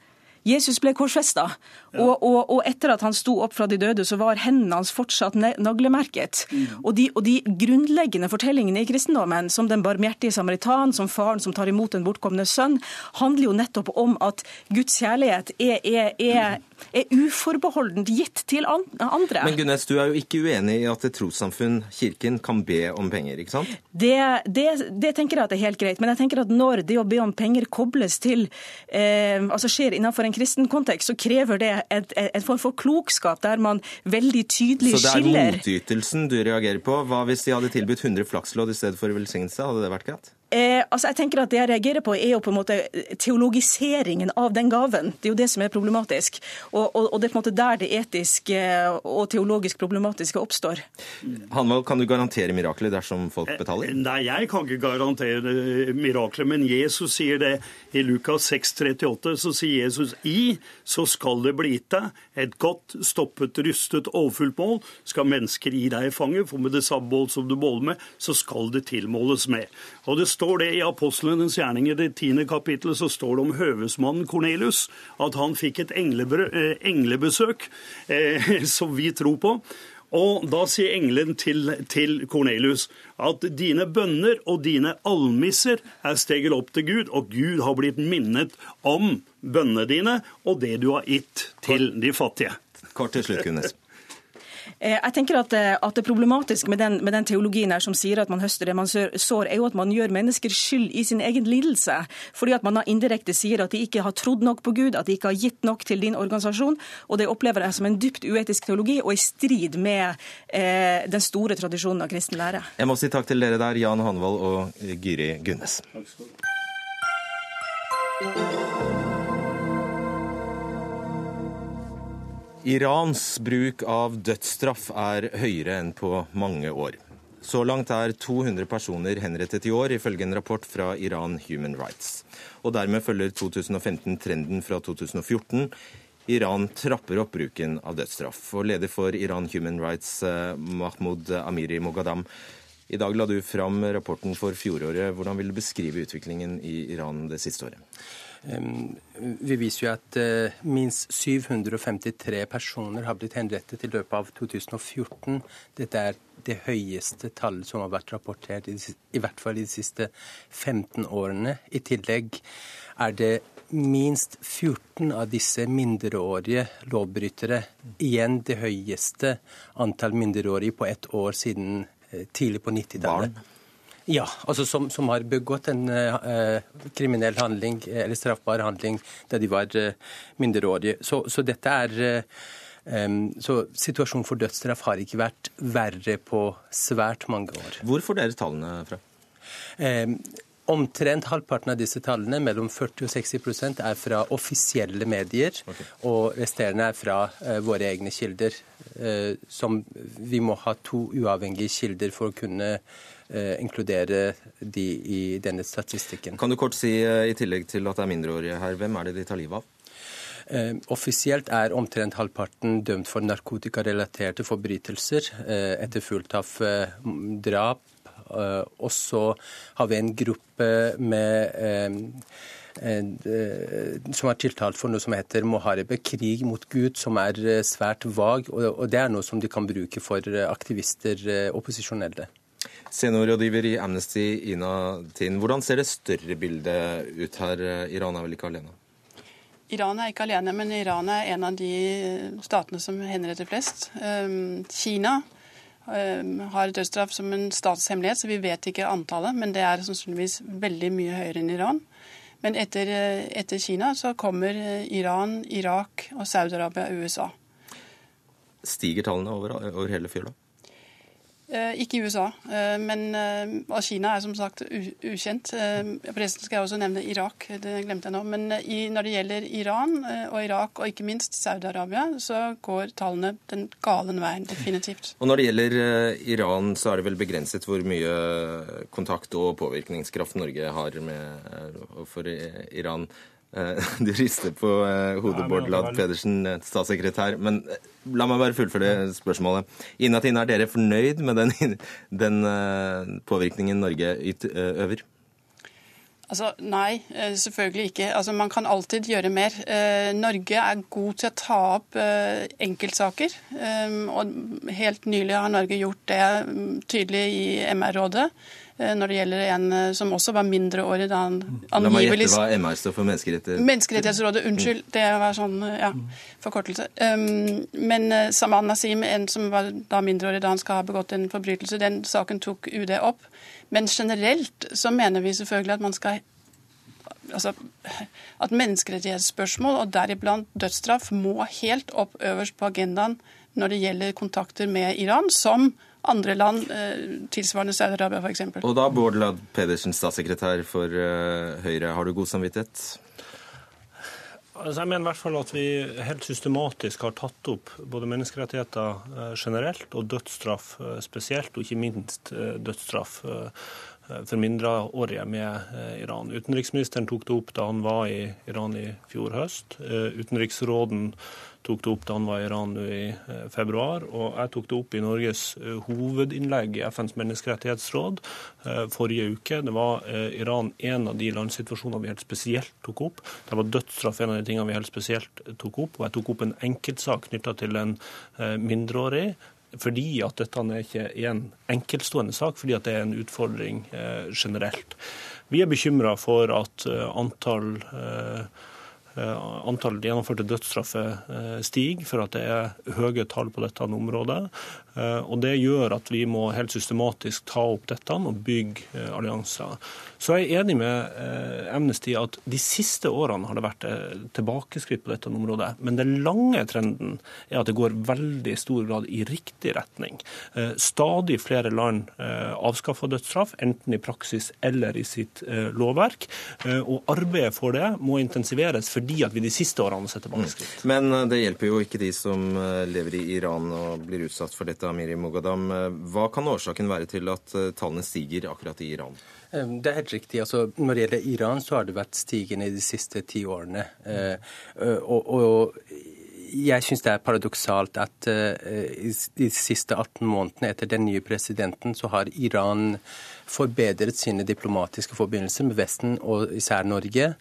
Jesus ble korsfesta, og, og, og, etter at han sto opp fra de døde, så var hendene hans fortsatt naglemerket. Og, de, og, de, grunnleggende fortellingene i kristendommen, som den barmhjertige samaritan, som faren som tar imot den bortkomne sønn, handler jo nettopp om at Guds kjærlighet er, er, er, er uforbeholdent gitt til andre. Men Gunnes, du er jo ikke uenig i at et trossamfunn, Kirken, kan be om penger, ikke sant? Det, det, det, tenker jeg at er helt greit. Men jeg tenker at når det å be om penger kobles til eh, altså skjer innenfor en kristen kontekst, så krever det en form for klokskap der man veldig tydelig skiller Så det er motytelsen du reagerer på? Hva hvis de hadde tilbudt 100 flakslodd i stedet for velsignelse? Hadde det vært greit? Eh, altså jeg tenker at Det jeg reagerer på, er jo på en måte teologiseringen av den gaven. Det er jo det som er problematisk. Og, og, og det er på en måte der det etiske og teologisk problematiske oppstår. Hanvold, kan du garantere mirakler dersom folk betaler? Nei, jeg kan ikke garantere mirakler, men Jesus sier det. I Lukas 6, 38 så sier Jesus i så skal det bli gitt deg et godt, stoppet, rustet, overfullt mål. Skal mennesker gi deg i fanget, for med det samme mål som du måler med, så skal det tilmåles med. Og det står det i Apostlenes gjerninger, det tiende kapittelet, så står det om høvesmannen Kornelius, at han fikk et englebesøk, eh, [laughs] som vi tror på. Og da sier engelen til, til Kornelius at dine bønner og dine almisser er steget opp til Gud, og Gud har blitt minnet om bønnene dine og det du har gitt til de fattige. Kort til slutt, Gunnes. Jeg tenker at, at Det problematiske med den, med den, teologien her som sier at man høster det man sår, er jo at man gjør mennesker skyld i sin egen lidelse. Fordi at man indirekte sier at de ikke har trodd nok på Gud, at de ikke har gitt nok til din organisasjon. og Det opplever jeg som en dypt uetisk teologi og i strid med eh, den store tradisjonen av kristen lære. Jeg må si takk til dere der, Jan Hanvold og Gyri Gunnes. Takk skal du Irans bruk av dødsstraff er høyere enn på mange år. Så langt er 200 personer henrettet i år, ifølge en rapport fra Iran Human Rights. Og dermed følger 2015 trenden fra 2014. Iran trapper opp bruken av dødsstraff. Og leder for Iran Human Rights, eh, Mahmoud Amiri Mogadam, i dag la du fram rapporten for fjoråret. Hvordan vil du beskrive utviklingen i Iran det siste året? Vi viser jo at uh, minst 753 personer har blitt henrettet i løpet av 2014. Dette er det høyeste tallet som har vært rapportert, i, hvert fall de siste 15 årene. I tillegg er det minst 14 av disse mindreårige lovbrytere. Igjen det høyeste antall mindreårige på ett år siden uh, tidlig på 90-tallet. Ja, altså som, som har begått en eh, kriminell handling eller straffbar handling da de var eh, mindreårige. Så, så, dette er eh, Så situasjonen for dødsstraff har ikke vært verre på svært mange år. Hvor får dere tallene fra? Omtrent halvparten av disse tallene, mellom 40 og 60% er fra offisielle medier. Okay. Og resterende er fra uh, våre egne kilder. Uh, som vi må ha to uavhengige kilder for å kunne inkludere de i denne statistikken. Kan du kort si, i tillegg til at det er mindreårige her, hvem er det de tar livet av? Eh, offisielt er omtrent halvparten dømt for narkotikarelaterte forbrytelser, etter etterfulgt av eh, drap, Eh, og så har vi en gruppe med eh, eh, som er tiltalt for noe som heter moharebe, krig mot Gud, som er svært vag. Og det er noe som de kan bruke for aktivister, opposisjonelle. Seniorrådgiver i Amnesty, Ina Tin. Hvordan ser det større bildet ut her? Iran er vel ikke alene? Iran er ikke alene, men Iran er en av de statene som henretter flest. Kina Ehm, har dødsstraff som en statshemmelighet, så vi vet ikke antallet. Men det er sannsynligvis veldig mye høyere enn Iran. Men etter, eh, etter Kina så kommer eh, Iran, Irak og Saudi-Arabia og USA. Stiger tallene over, over hele fjøla? Eh, ikke i USA, eh, men eh, Kina er som sagt ukjent. Forresten skal jeg også nevne Irak, det glemte jeg nå. Men når det gjelder Iran og Irak, og ikke minst Saudi-Arabia, så går tallene den gale veien, definitivt. Og Når det gjelder Iran, så er det vel begrenset hvor mye kontakt og påvirkningskraft Norge har med, for Iran. Eh, [laughs] du rister på eh, hodet, Bård Ladd Pedersen, eh, statssekretær. Men la meg bare fullføre spørsmålet. Inatin, er dere fornøyd med den, [laughs] den påvirkningen Norge øver? Altså, Nei, selvfølgelig ikke. Altså, Man kan alltid gjøre mer. Norge er god til å ta opp enkeltsaker. og Helt nylig har Norge gjort det mm, tydelig i MR-rådet. Eh, når det gjelder en eh, som også var mindreårig da han angivelig La meg gjette hva MR står for menneskerettigheter. Menneskerettighetsrådet. Unnskyld, det var sånn ja, forkortelse. Um, men Saman Nasim, en som var da mindreårig da han skal ha begått en forbrytelse, den saken tok UD opp. Men generelt så mener vi selvfølgelig at man skal altså, at menneskerettighetsspørsmål, og deriblant dødsstraff, må helt opp øverst på agendaen når det gjelder kontakter med Iran, som andre land, eh, tilsvarende Saudi-Arabia f.eks. Og da Bård Ladd Pedersen, statssekretær for eh, Høyre, har du god samvittighet? Altså jeg mener i hvert fall at vi helt systematisk har tatt opp både menneskerettigheter eh, generelt og dødsstraff spesielt, og ikke minst dødsstraff for mindreårige med Iran. Utenriksministeren tok det opp da han var i Iran i fjor høst. Utenriksråden tok det opp da han var i Iran i eh, februar. Og jeg tok det opp i Norges eh, hovedinnlegg i FNs menneskerettighetsråd eh, forrige uke. Det var Iran en av de landsituasjonene vi helt spesielt tok opp. Det var dødsstraff en av de tingene vi helt spesielt tok opp. Og jeg tok opp en enkeltsak knytta til en mindreårig fordi at dette er ikke en enkeltstående sak, fordi at det er en utfordring eh, generelt. Vi er bekymra for at eh, antall eh, antall gjennomførte dødsstraffer eh, stiger, for at det er høye tall på dette området. Eh, og Det gjør at vi må helt systematisk ta opp dette og bygge allianser. Så jeg er enig med Amnesty at de siste årene har det vært tilbakeskritt på dette området. Men den lange trenden er at det går veldig stor grad i riktig retning. Stadig flere land avskaffer dødsstraff, enten i praksis eller i sitt lovverk. Og arbeidet for det må intensiveres. for fordi at vi de siste årene setter tilbakeskritt. Mm. Men eh, det hjelper jo ikke de som eh, lever i Iran og blir utsatt for dette, Amiri Mogadam. Eh, hva kan årsaken være til at tallene stiger akkurat i Iran? Det er helt riktig. Altså, når det gjelder Iran, så har det vært stigende de siste ti årene. Og, og jeg syns det er paradoksalt at de siste 18 månedene etter den nye presidenten, så har Iran forbedret sine diplomatiske forbindelser med Vesten og især Norge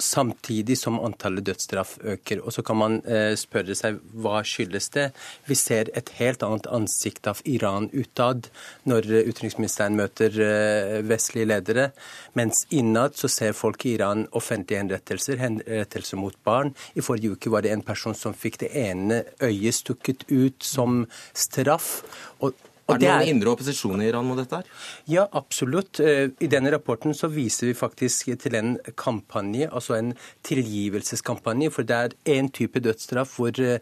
samtidig som antallet dødsstraff øker. Og så kan man eh, spørre seg hva skyldes det. Vi ser et helt annet ansikt av Iran utad når utenriksministeren møter eh, vestlige ledere, mens innad så ser folk i Iran offentlige henrettelser, henrettelser mot barn. I forrige uke var det en person som fikk det ene øyet stukket ut som straff. Og er det noen indre opposisjon i Iran mot dette? her? Ja, absolutt. Eh, I denne rapporten så viser vi faktisk til en kampanje, altså en tilgivelseskampanje. For det er én type dødsstraff hvor eh,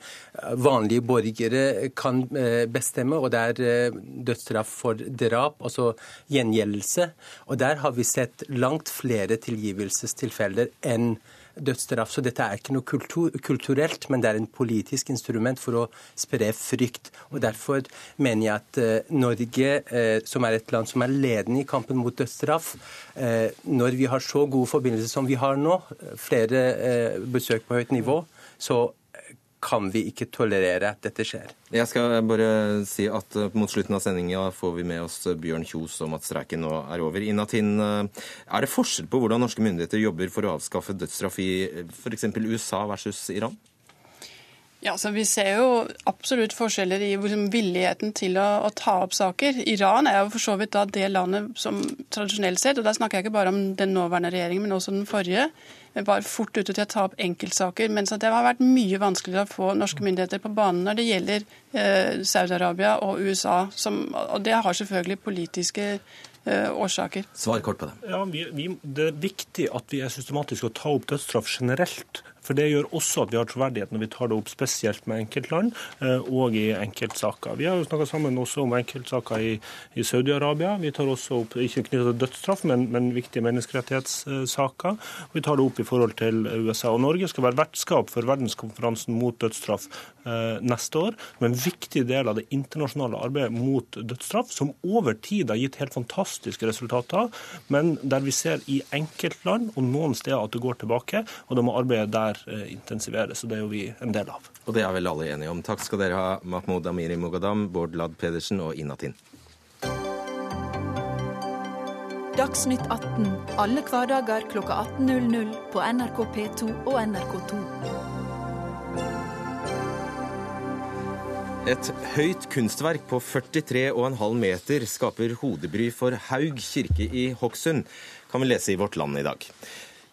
vanlige borgere kan eh, bestemme, og det er dødsstraff for drap, altså gjengjeldelse. Og der har vi sett langt flere tilgivelsestilfeller enn dødsstraff. Så dette er ikke noe kultur, kulturelt, men det er en politisk instrument for å spre frykt. Og Derfor mener jeg at uh, Norge, uh, som er et land som er ledende i kampen mot dødsstraff, uh, når vi har så gode forbindelser som vi har nå, flere besøk på høyt nivå, så kan vi ikke tolerere at dette skjer. Jeg skal bare si at eh, mot slutten av sendinga får vi med oss Bjørn Kjos om at streiken nå er over. Inatin, eh, er det forskjell på hvordan norske myndigheter jobber for å avskaffe dødsstraff i eh, f.eks. USA versus Iran? Ja, så Vi ser jo absolutt forskjeller i villigheten til å, å, ta opp saker. Iran er jo for så vidt da det landet som tradisjonelt sett, og da snakker jeg ikke bare om den nåværende regjeringen, men også den forrige, var fort ute til å ta opp enkeltsaker. Mens det har vært mye vanskeligere å få norske myndigheter på banen når det gjelder eh, Saudi-Arabia og USA. Som, og det har selvfølgelig politiske eh, årsaker. Svar kort på det. Ja, vi, vi, det er viktig at vi er systematiske og tar opp dødsstraff generelt For det gjør også at vi har troverdighet når vi tar det opp spesielt med enkeltland eh, og i enkeltsaker. Vi har jo snakka sammen også om enkeltsaker i, i Saudi-Arabia. Vi tar også opp, ikke knyttet til dødsstraff, men, men viktige menneskerettighetssaker. Og vi tar det opp i forhold til USA. Og Norge skal være vertskap for verdenskonferansen mot dødsstraff eh, neste år. Men en viktig del av det internasjonale arbeidet mot dødsstraff, som over tid har gitt helt fantastiske resultater, men der vi ser i enkeltland og noen steder at det går tilbake, og da må arbeidet der eh, intensiveres. og Det er jo vi en del av. Og det er vel alle enige om. Takk skal dere ha, Mahmoud Amiri Mogadam, Bård Ladd Pedersen og Inatin. Dagsnytt 18 alle hverdager klokka 18.00 på NRK P2 og NRK2. Et høyt kunstverk på 43,5 meter skaper hodebry for Haug kirke i Hokksund, kan vi lese i Vårt Land i dag.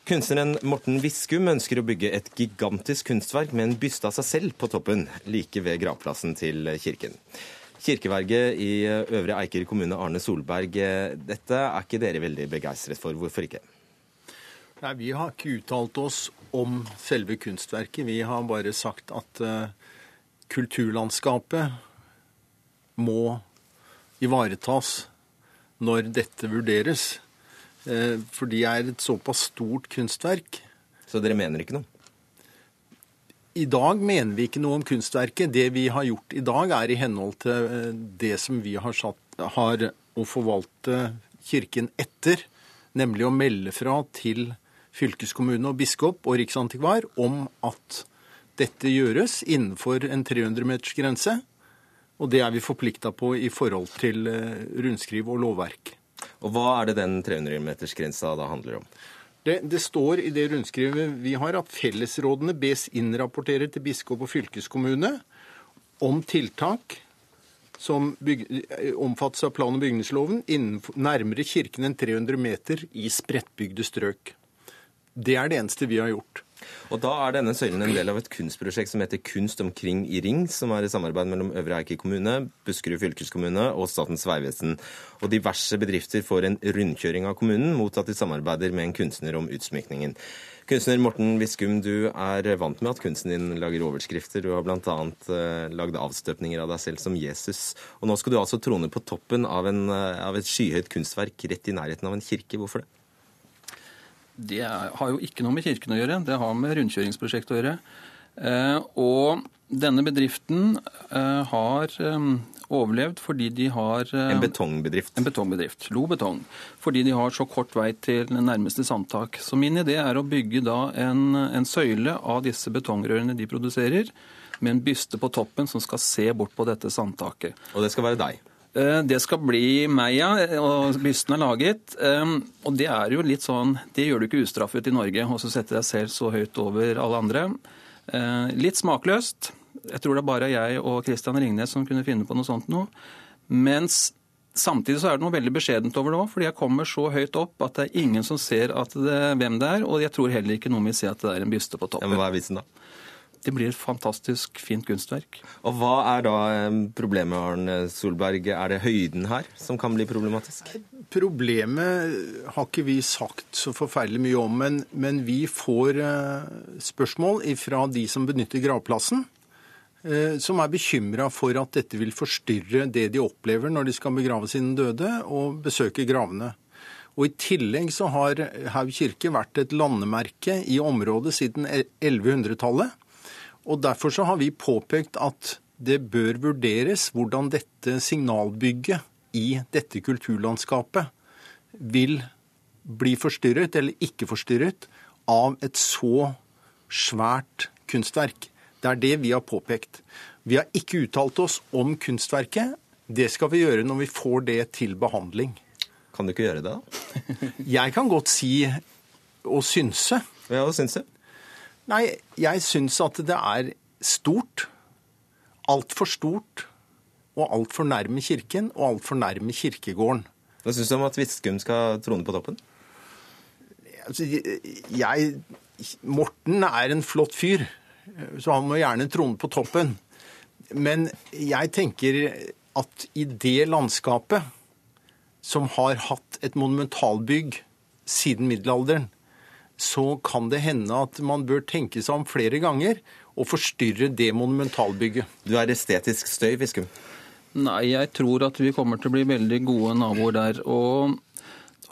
Kunstneren Morten Viskum ønsker å bygge et gigantisk kunstverk med en byste av seg selv på toppen, like ved gravplassen til kirken. Kirkeverget i Øvre Eiker kommune, Arne Solberg, dette er ikke dere veldig begeistret for. Hvorfor ikke? Nei, Vi har ikke uttalt oss om selve kunstverket. Vi har bare sagt at uh, kulturlandskapet må ivaretas når dette vurderes. Uh, for de er et såpass stort kunstverk. Så dere mener ikke noe? I dag mener vi ikke noe om kunstverket. Det vi har gjort i dag, er i henhold til eh, det som vi har, satt, har å forvalte Kirken etter, nemlig å melde fra til fylkeskommune og biskop og riksantikvar om at dette gjøres innenfor en 300-metersgrense. Og det er vi forplikta på i forhold til eh, rundskriv og lovverk. Og hva er det den 300-metersgrensa da handler om? Det, det, står i det rundskrivet vi har at fellesrådene bes innrapportere til biskop og fylkeskommune om tiltak som byg, omfattes av plan- og bygningsloven innenfor, nærmere kirken enn 300 meter i spredtbygde strøk. Det er det eneste vi har gjort. Og da er denne søylen en del av et kunstprosjekt som heter Kunst omkring i ring, som er i samarbeid mellom Øvre Eiker kommune, Buskerud fylkeskommune og Statens vegvesen. Og diverse bedrifter får en rundkjøring av kommunen mot at de samarbeider med en kunstner om utsmykningen. Kunstner Morten Viskum, du er vant med at kunsten din lager overskrifter. Du har bl.a. Eh, lagd avstøpninger av deg selv som Jesus. Og nå skal du altså trone på toppen av, en, eh, av et skyhøyt kunstverk rett i nærheten av en kirke. Hvorfor det? Det har jo ikke noe med kirken å gjøre, det har med rundkjøringsprosjekt å gjøre. Eh, og denne bedriften eh, har eh, overlevd fordi de har En betongbedrift? En betongbedrift. Lo betong. Fordi de har så kort vei til nærmeste sandtak. Så min idé er å bygge da en, en søyle av disse betongrørene de produserer, med en byste på toppen som skal se bort på dette sandtaket. Og det skal være deg? Det skal bli meg, ja. Og bysten er laget. Og det er jo litt sånn Det gjør du ikke ustraffet i Norge, og så setter deg selv så høyt over alle andre. Litt smakløst. Jeg tror det er bare jeg og Christian Ringnes som kunne finne på noe sånt nå. Mens samtidig så er det noe veldig beskjedent over det òg, fordi jeg kommer så høyt opp at det er ingen som ser det, hvem det er, og jeg tror heller ikke noen vil se at det er en byste på toppen. Ja, men hva er vitsen da? Det blir et fantastisk fint kunstverk. Og Hva er da problemet, Arne Solberg? Er det høyden her som kan bli problematisk? Problemet har ikke vi sagt så forferdelig mye om, men, men vi får spørsmål fra de som benytter gravplassen, som er bekymra for at dette vil forstyrre det de opplever når de skal begrave sine døde og besøke gravene. Og I tillegg så har Haug kirke vært et landemerke i området siden 1100-tallet. Og Derfor så har vi påpekt at det bør vurderes hvordan dette signalbygget i dette kulturlandskapet vil bli forstyrret eller ikke forstyrret av et så svært kunstverk. Det er det vi har påpekt. Vi har ikke uttalt oss om kunstverket. Det skal vi gjøre når vi får det til behandling. Kan du ikke gjøre det, da? Jeg kan godt si og synse. Ja, og synse? Nei, jeg syns at det er stort. Altfor stort. Og altfor nærme kirken, og altfor nærme kirkegården. Hva syns du om at Viskum skal trone på toppen? Altså, jeg Morten er en flott fyr, så han må gjerne trone på toppen. Men jeg tenker at i det landskapet, som har hatt et monumentalbygg siden middelalderen, så kan det hende at man bør tenke seg om flere ganger og forstyrre det monumentalbygget. Du er estetisk støy, Fiskum? Nei, jeg tror at vi kommer til å bli veldig gode naboer der. og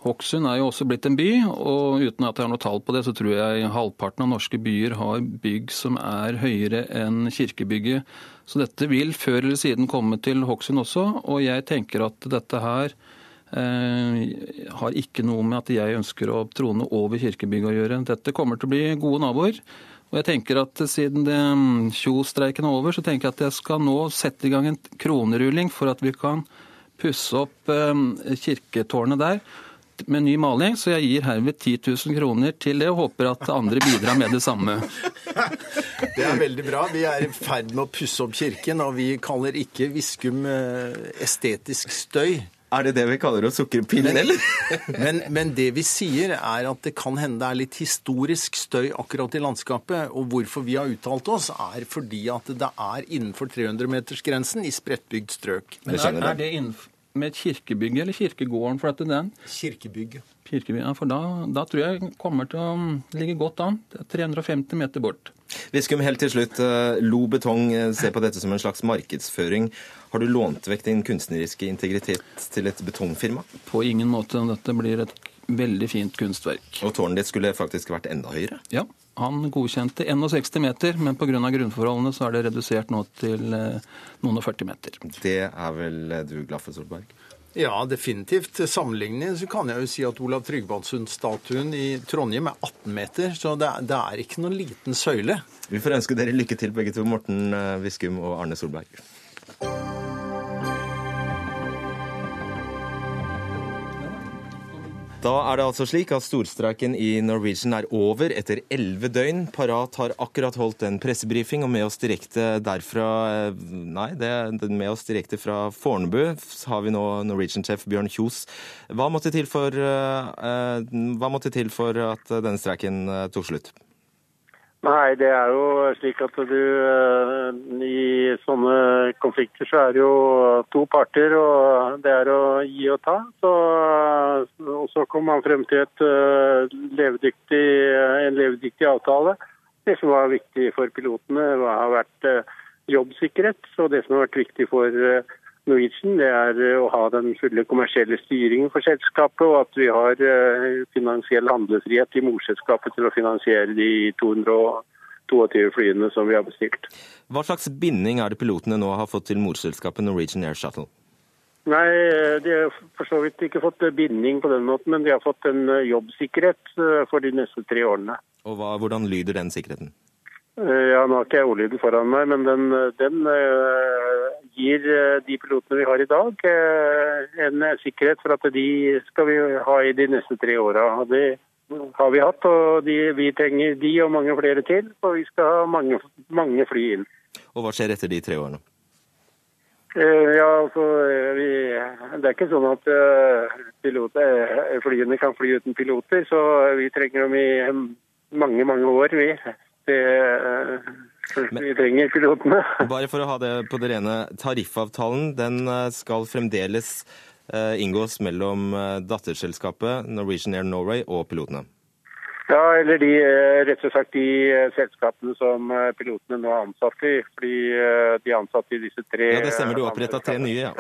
Hokksund er jo også blitt en by, og uten at jeg har noe tall på det, så tror jeg halvparten av norske byer har bygg som er høyere enn kirkebygget. Så dette vil før eller siden komme til Hokksund også, og jeg tenker at dette her eh, har ikke noe med at jeg ønsker å trone over kirkebygget å gjøre. Dette kommer til å bli gode naboer. Og jeg tenker at Siden Kjo-streiken er over, så tenker jeg at jeg skal nå sette i gang en kronerulling for at vi kan pusse opp eh, kirketårnet der med ny maling, så jeg gir herved 10 000 kroner til det, og håper at andre bidrar med det samme. [laughs] Det er veldig bra. Vi er i ferd med å pusse opp kirken, og vi kaller ikke Viskum eh, estetisk støy. Er det det vi kaller oss sukkerpillen, eller? [laughs] men, men, det vi sier, er at det kan hende det er litt historisk støy akkurat i landskapet. Og hvorfor vi har uttalt oss, er fordi at det er innenfor 300-metersgrensen i spredtbygd strøk. Men er, er det innenfor med et kirkebygg eller kirkegården? for dette den? Kirkebygget. Kirkebygg, ja, for da, da, tror jeg kommer til å ligge godt an. 350 meter bort. Viskum, helt til slutt. Eh, Lo Betong eh, ser på dette som en slags markedsføring. Har du lånt vekk din kunstneriske integritet til et betongfirma? På ingen måte. Dette blir et veldig fint kunstverk. Og tårnet ditt skulle faktisk vært enda høyere? Ja. Han godkjente 61 meter, men pga. grunnforholdene så er det redusert nå til eh, noen og 40 meter. Det er vel du glad for, Solberg? Ja, definitivt. Til sammenligning så kan jeg jo si at Olav Tryggvadsund-statuen i Trondheim er 18 meter, så det er, det er ikke noen liten søyle. Vi får ønske dere lykke til, begge to, Morten Viskum og Arne Solberg. Da er det altså slik at storstreiken i Norwegian er over etter elleve døgn. Parat har akkurat holdt en pressebrifing, og med oss direkte derfra eh, Nei, det med oss direkte fra Fornebu har vi nå Norwegian-sjef Bjørn Kjos. Hva måtte til for, uh, hva måtte til for at denne streiken tok slutt? Nei, det er jo slik at du I sånne konflikter så er det jo to parter, og det er å gi og ta. Så, og så kom man frem til et, levedyktig, en levedyktig avtale. Det som var viktig for pilotene, har vært jobbsikkerhet. Og det som har vært viktig for Norwegian, det er å ha den fulle kommersielle styringen for selskapet, og at vi har finansiell handlefrihet i morselskapet til å finansiere de 222 flyene som vi har bestilt. Hva slags binding er det pilotene nå har fått til morselskapet Norwegian Air Shuttle? Nei, De har for så vidt ikke fått binding på den måten, men de har fått en jobbsikkerhet for de neste tre årene. Og hva, Hvordan lyder den sikkerheten? Ja, Nå har ikke jeg ordlyden foran meg, men den, den gir de pilotene vi har i dag, en sikkerhet for at de skal vi ha i de neste tre åra. Det har vi hatt, og de, vi trenger de og mange flere til. Og vi skal ha mange, mange fly inn. Og hva skjer etter de tre årene? Ja, altså, vi, Det er ikke sånn at piloter, flyene kan fly uten piloter, så vi trenger dem i mange, mange år. vi. Det, vi trenger pilotene. [laughs] Bare for å ha det på det rene. Tariffavtalen den skal fremdeles inngås mellom datterselskapet Norwegian Air Norway og pilotene? Ja, eller de, rett og slett de selskapene som pilotene nå er ansatt i. Fordi de er ansatt i disse tre Ja, det stemmer. Du oppretta tre nye, ja.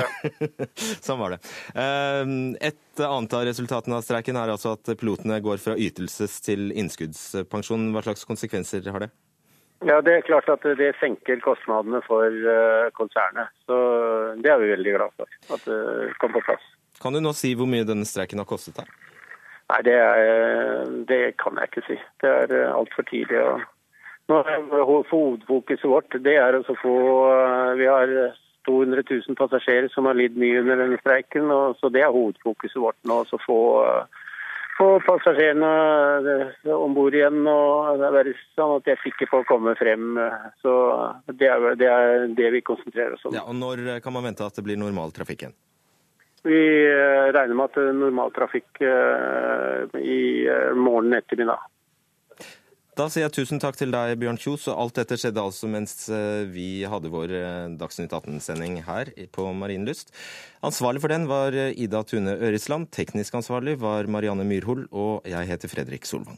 [laughs] sånn var det. Et annet av resultatene av streiken er altså at pilotene går fra ytelses- til innskuddspensjon. Hva slags konsekvenser har det? Ja, Det er klart at det senker kostnadene for konsernet. Så Det er vi veldig glad for at det kom på plass. Kan du nå si hvor mye denne streiken har kostet deg? Nei, det, er, det, kan jeg ikke si. Det er altfor tidlig. Nå er Hovedfokuset vårt det er å få Vi har 200 000 passasjerer som har lidd mye under denne streiken. Og, så Det er hovedfokuset vårt nå. å få, få passasjerene om bord igjen og være sånn at de er sikre på å komme frem. Så Det er det, er det vi konsentrerer oss om. Ja, og Når kan man vente at det blir normal trafikk igjen? Vi regner med at det er normaltrafikk i morgen ettermiddag. Da sier jeg tusen takk til deg, Bjørn Kjos. og Alt dette skjedde altså mens vi hadde vår Dagsnytt 18-sending her på Marienlyst. Ansvarlig for den var Ida Tune Øresland. Teknisk ansvarlig var Marianne Myrhol. Og jeg heter Fredrik Solvang.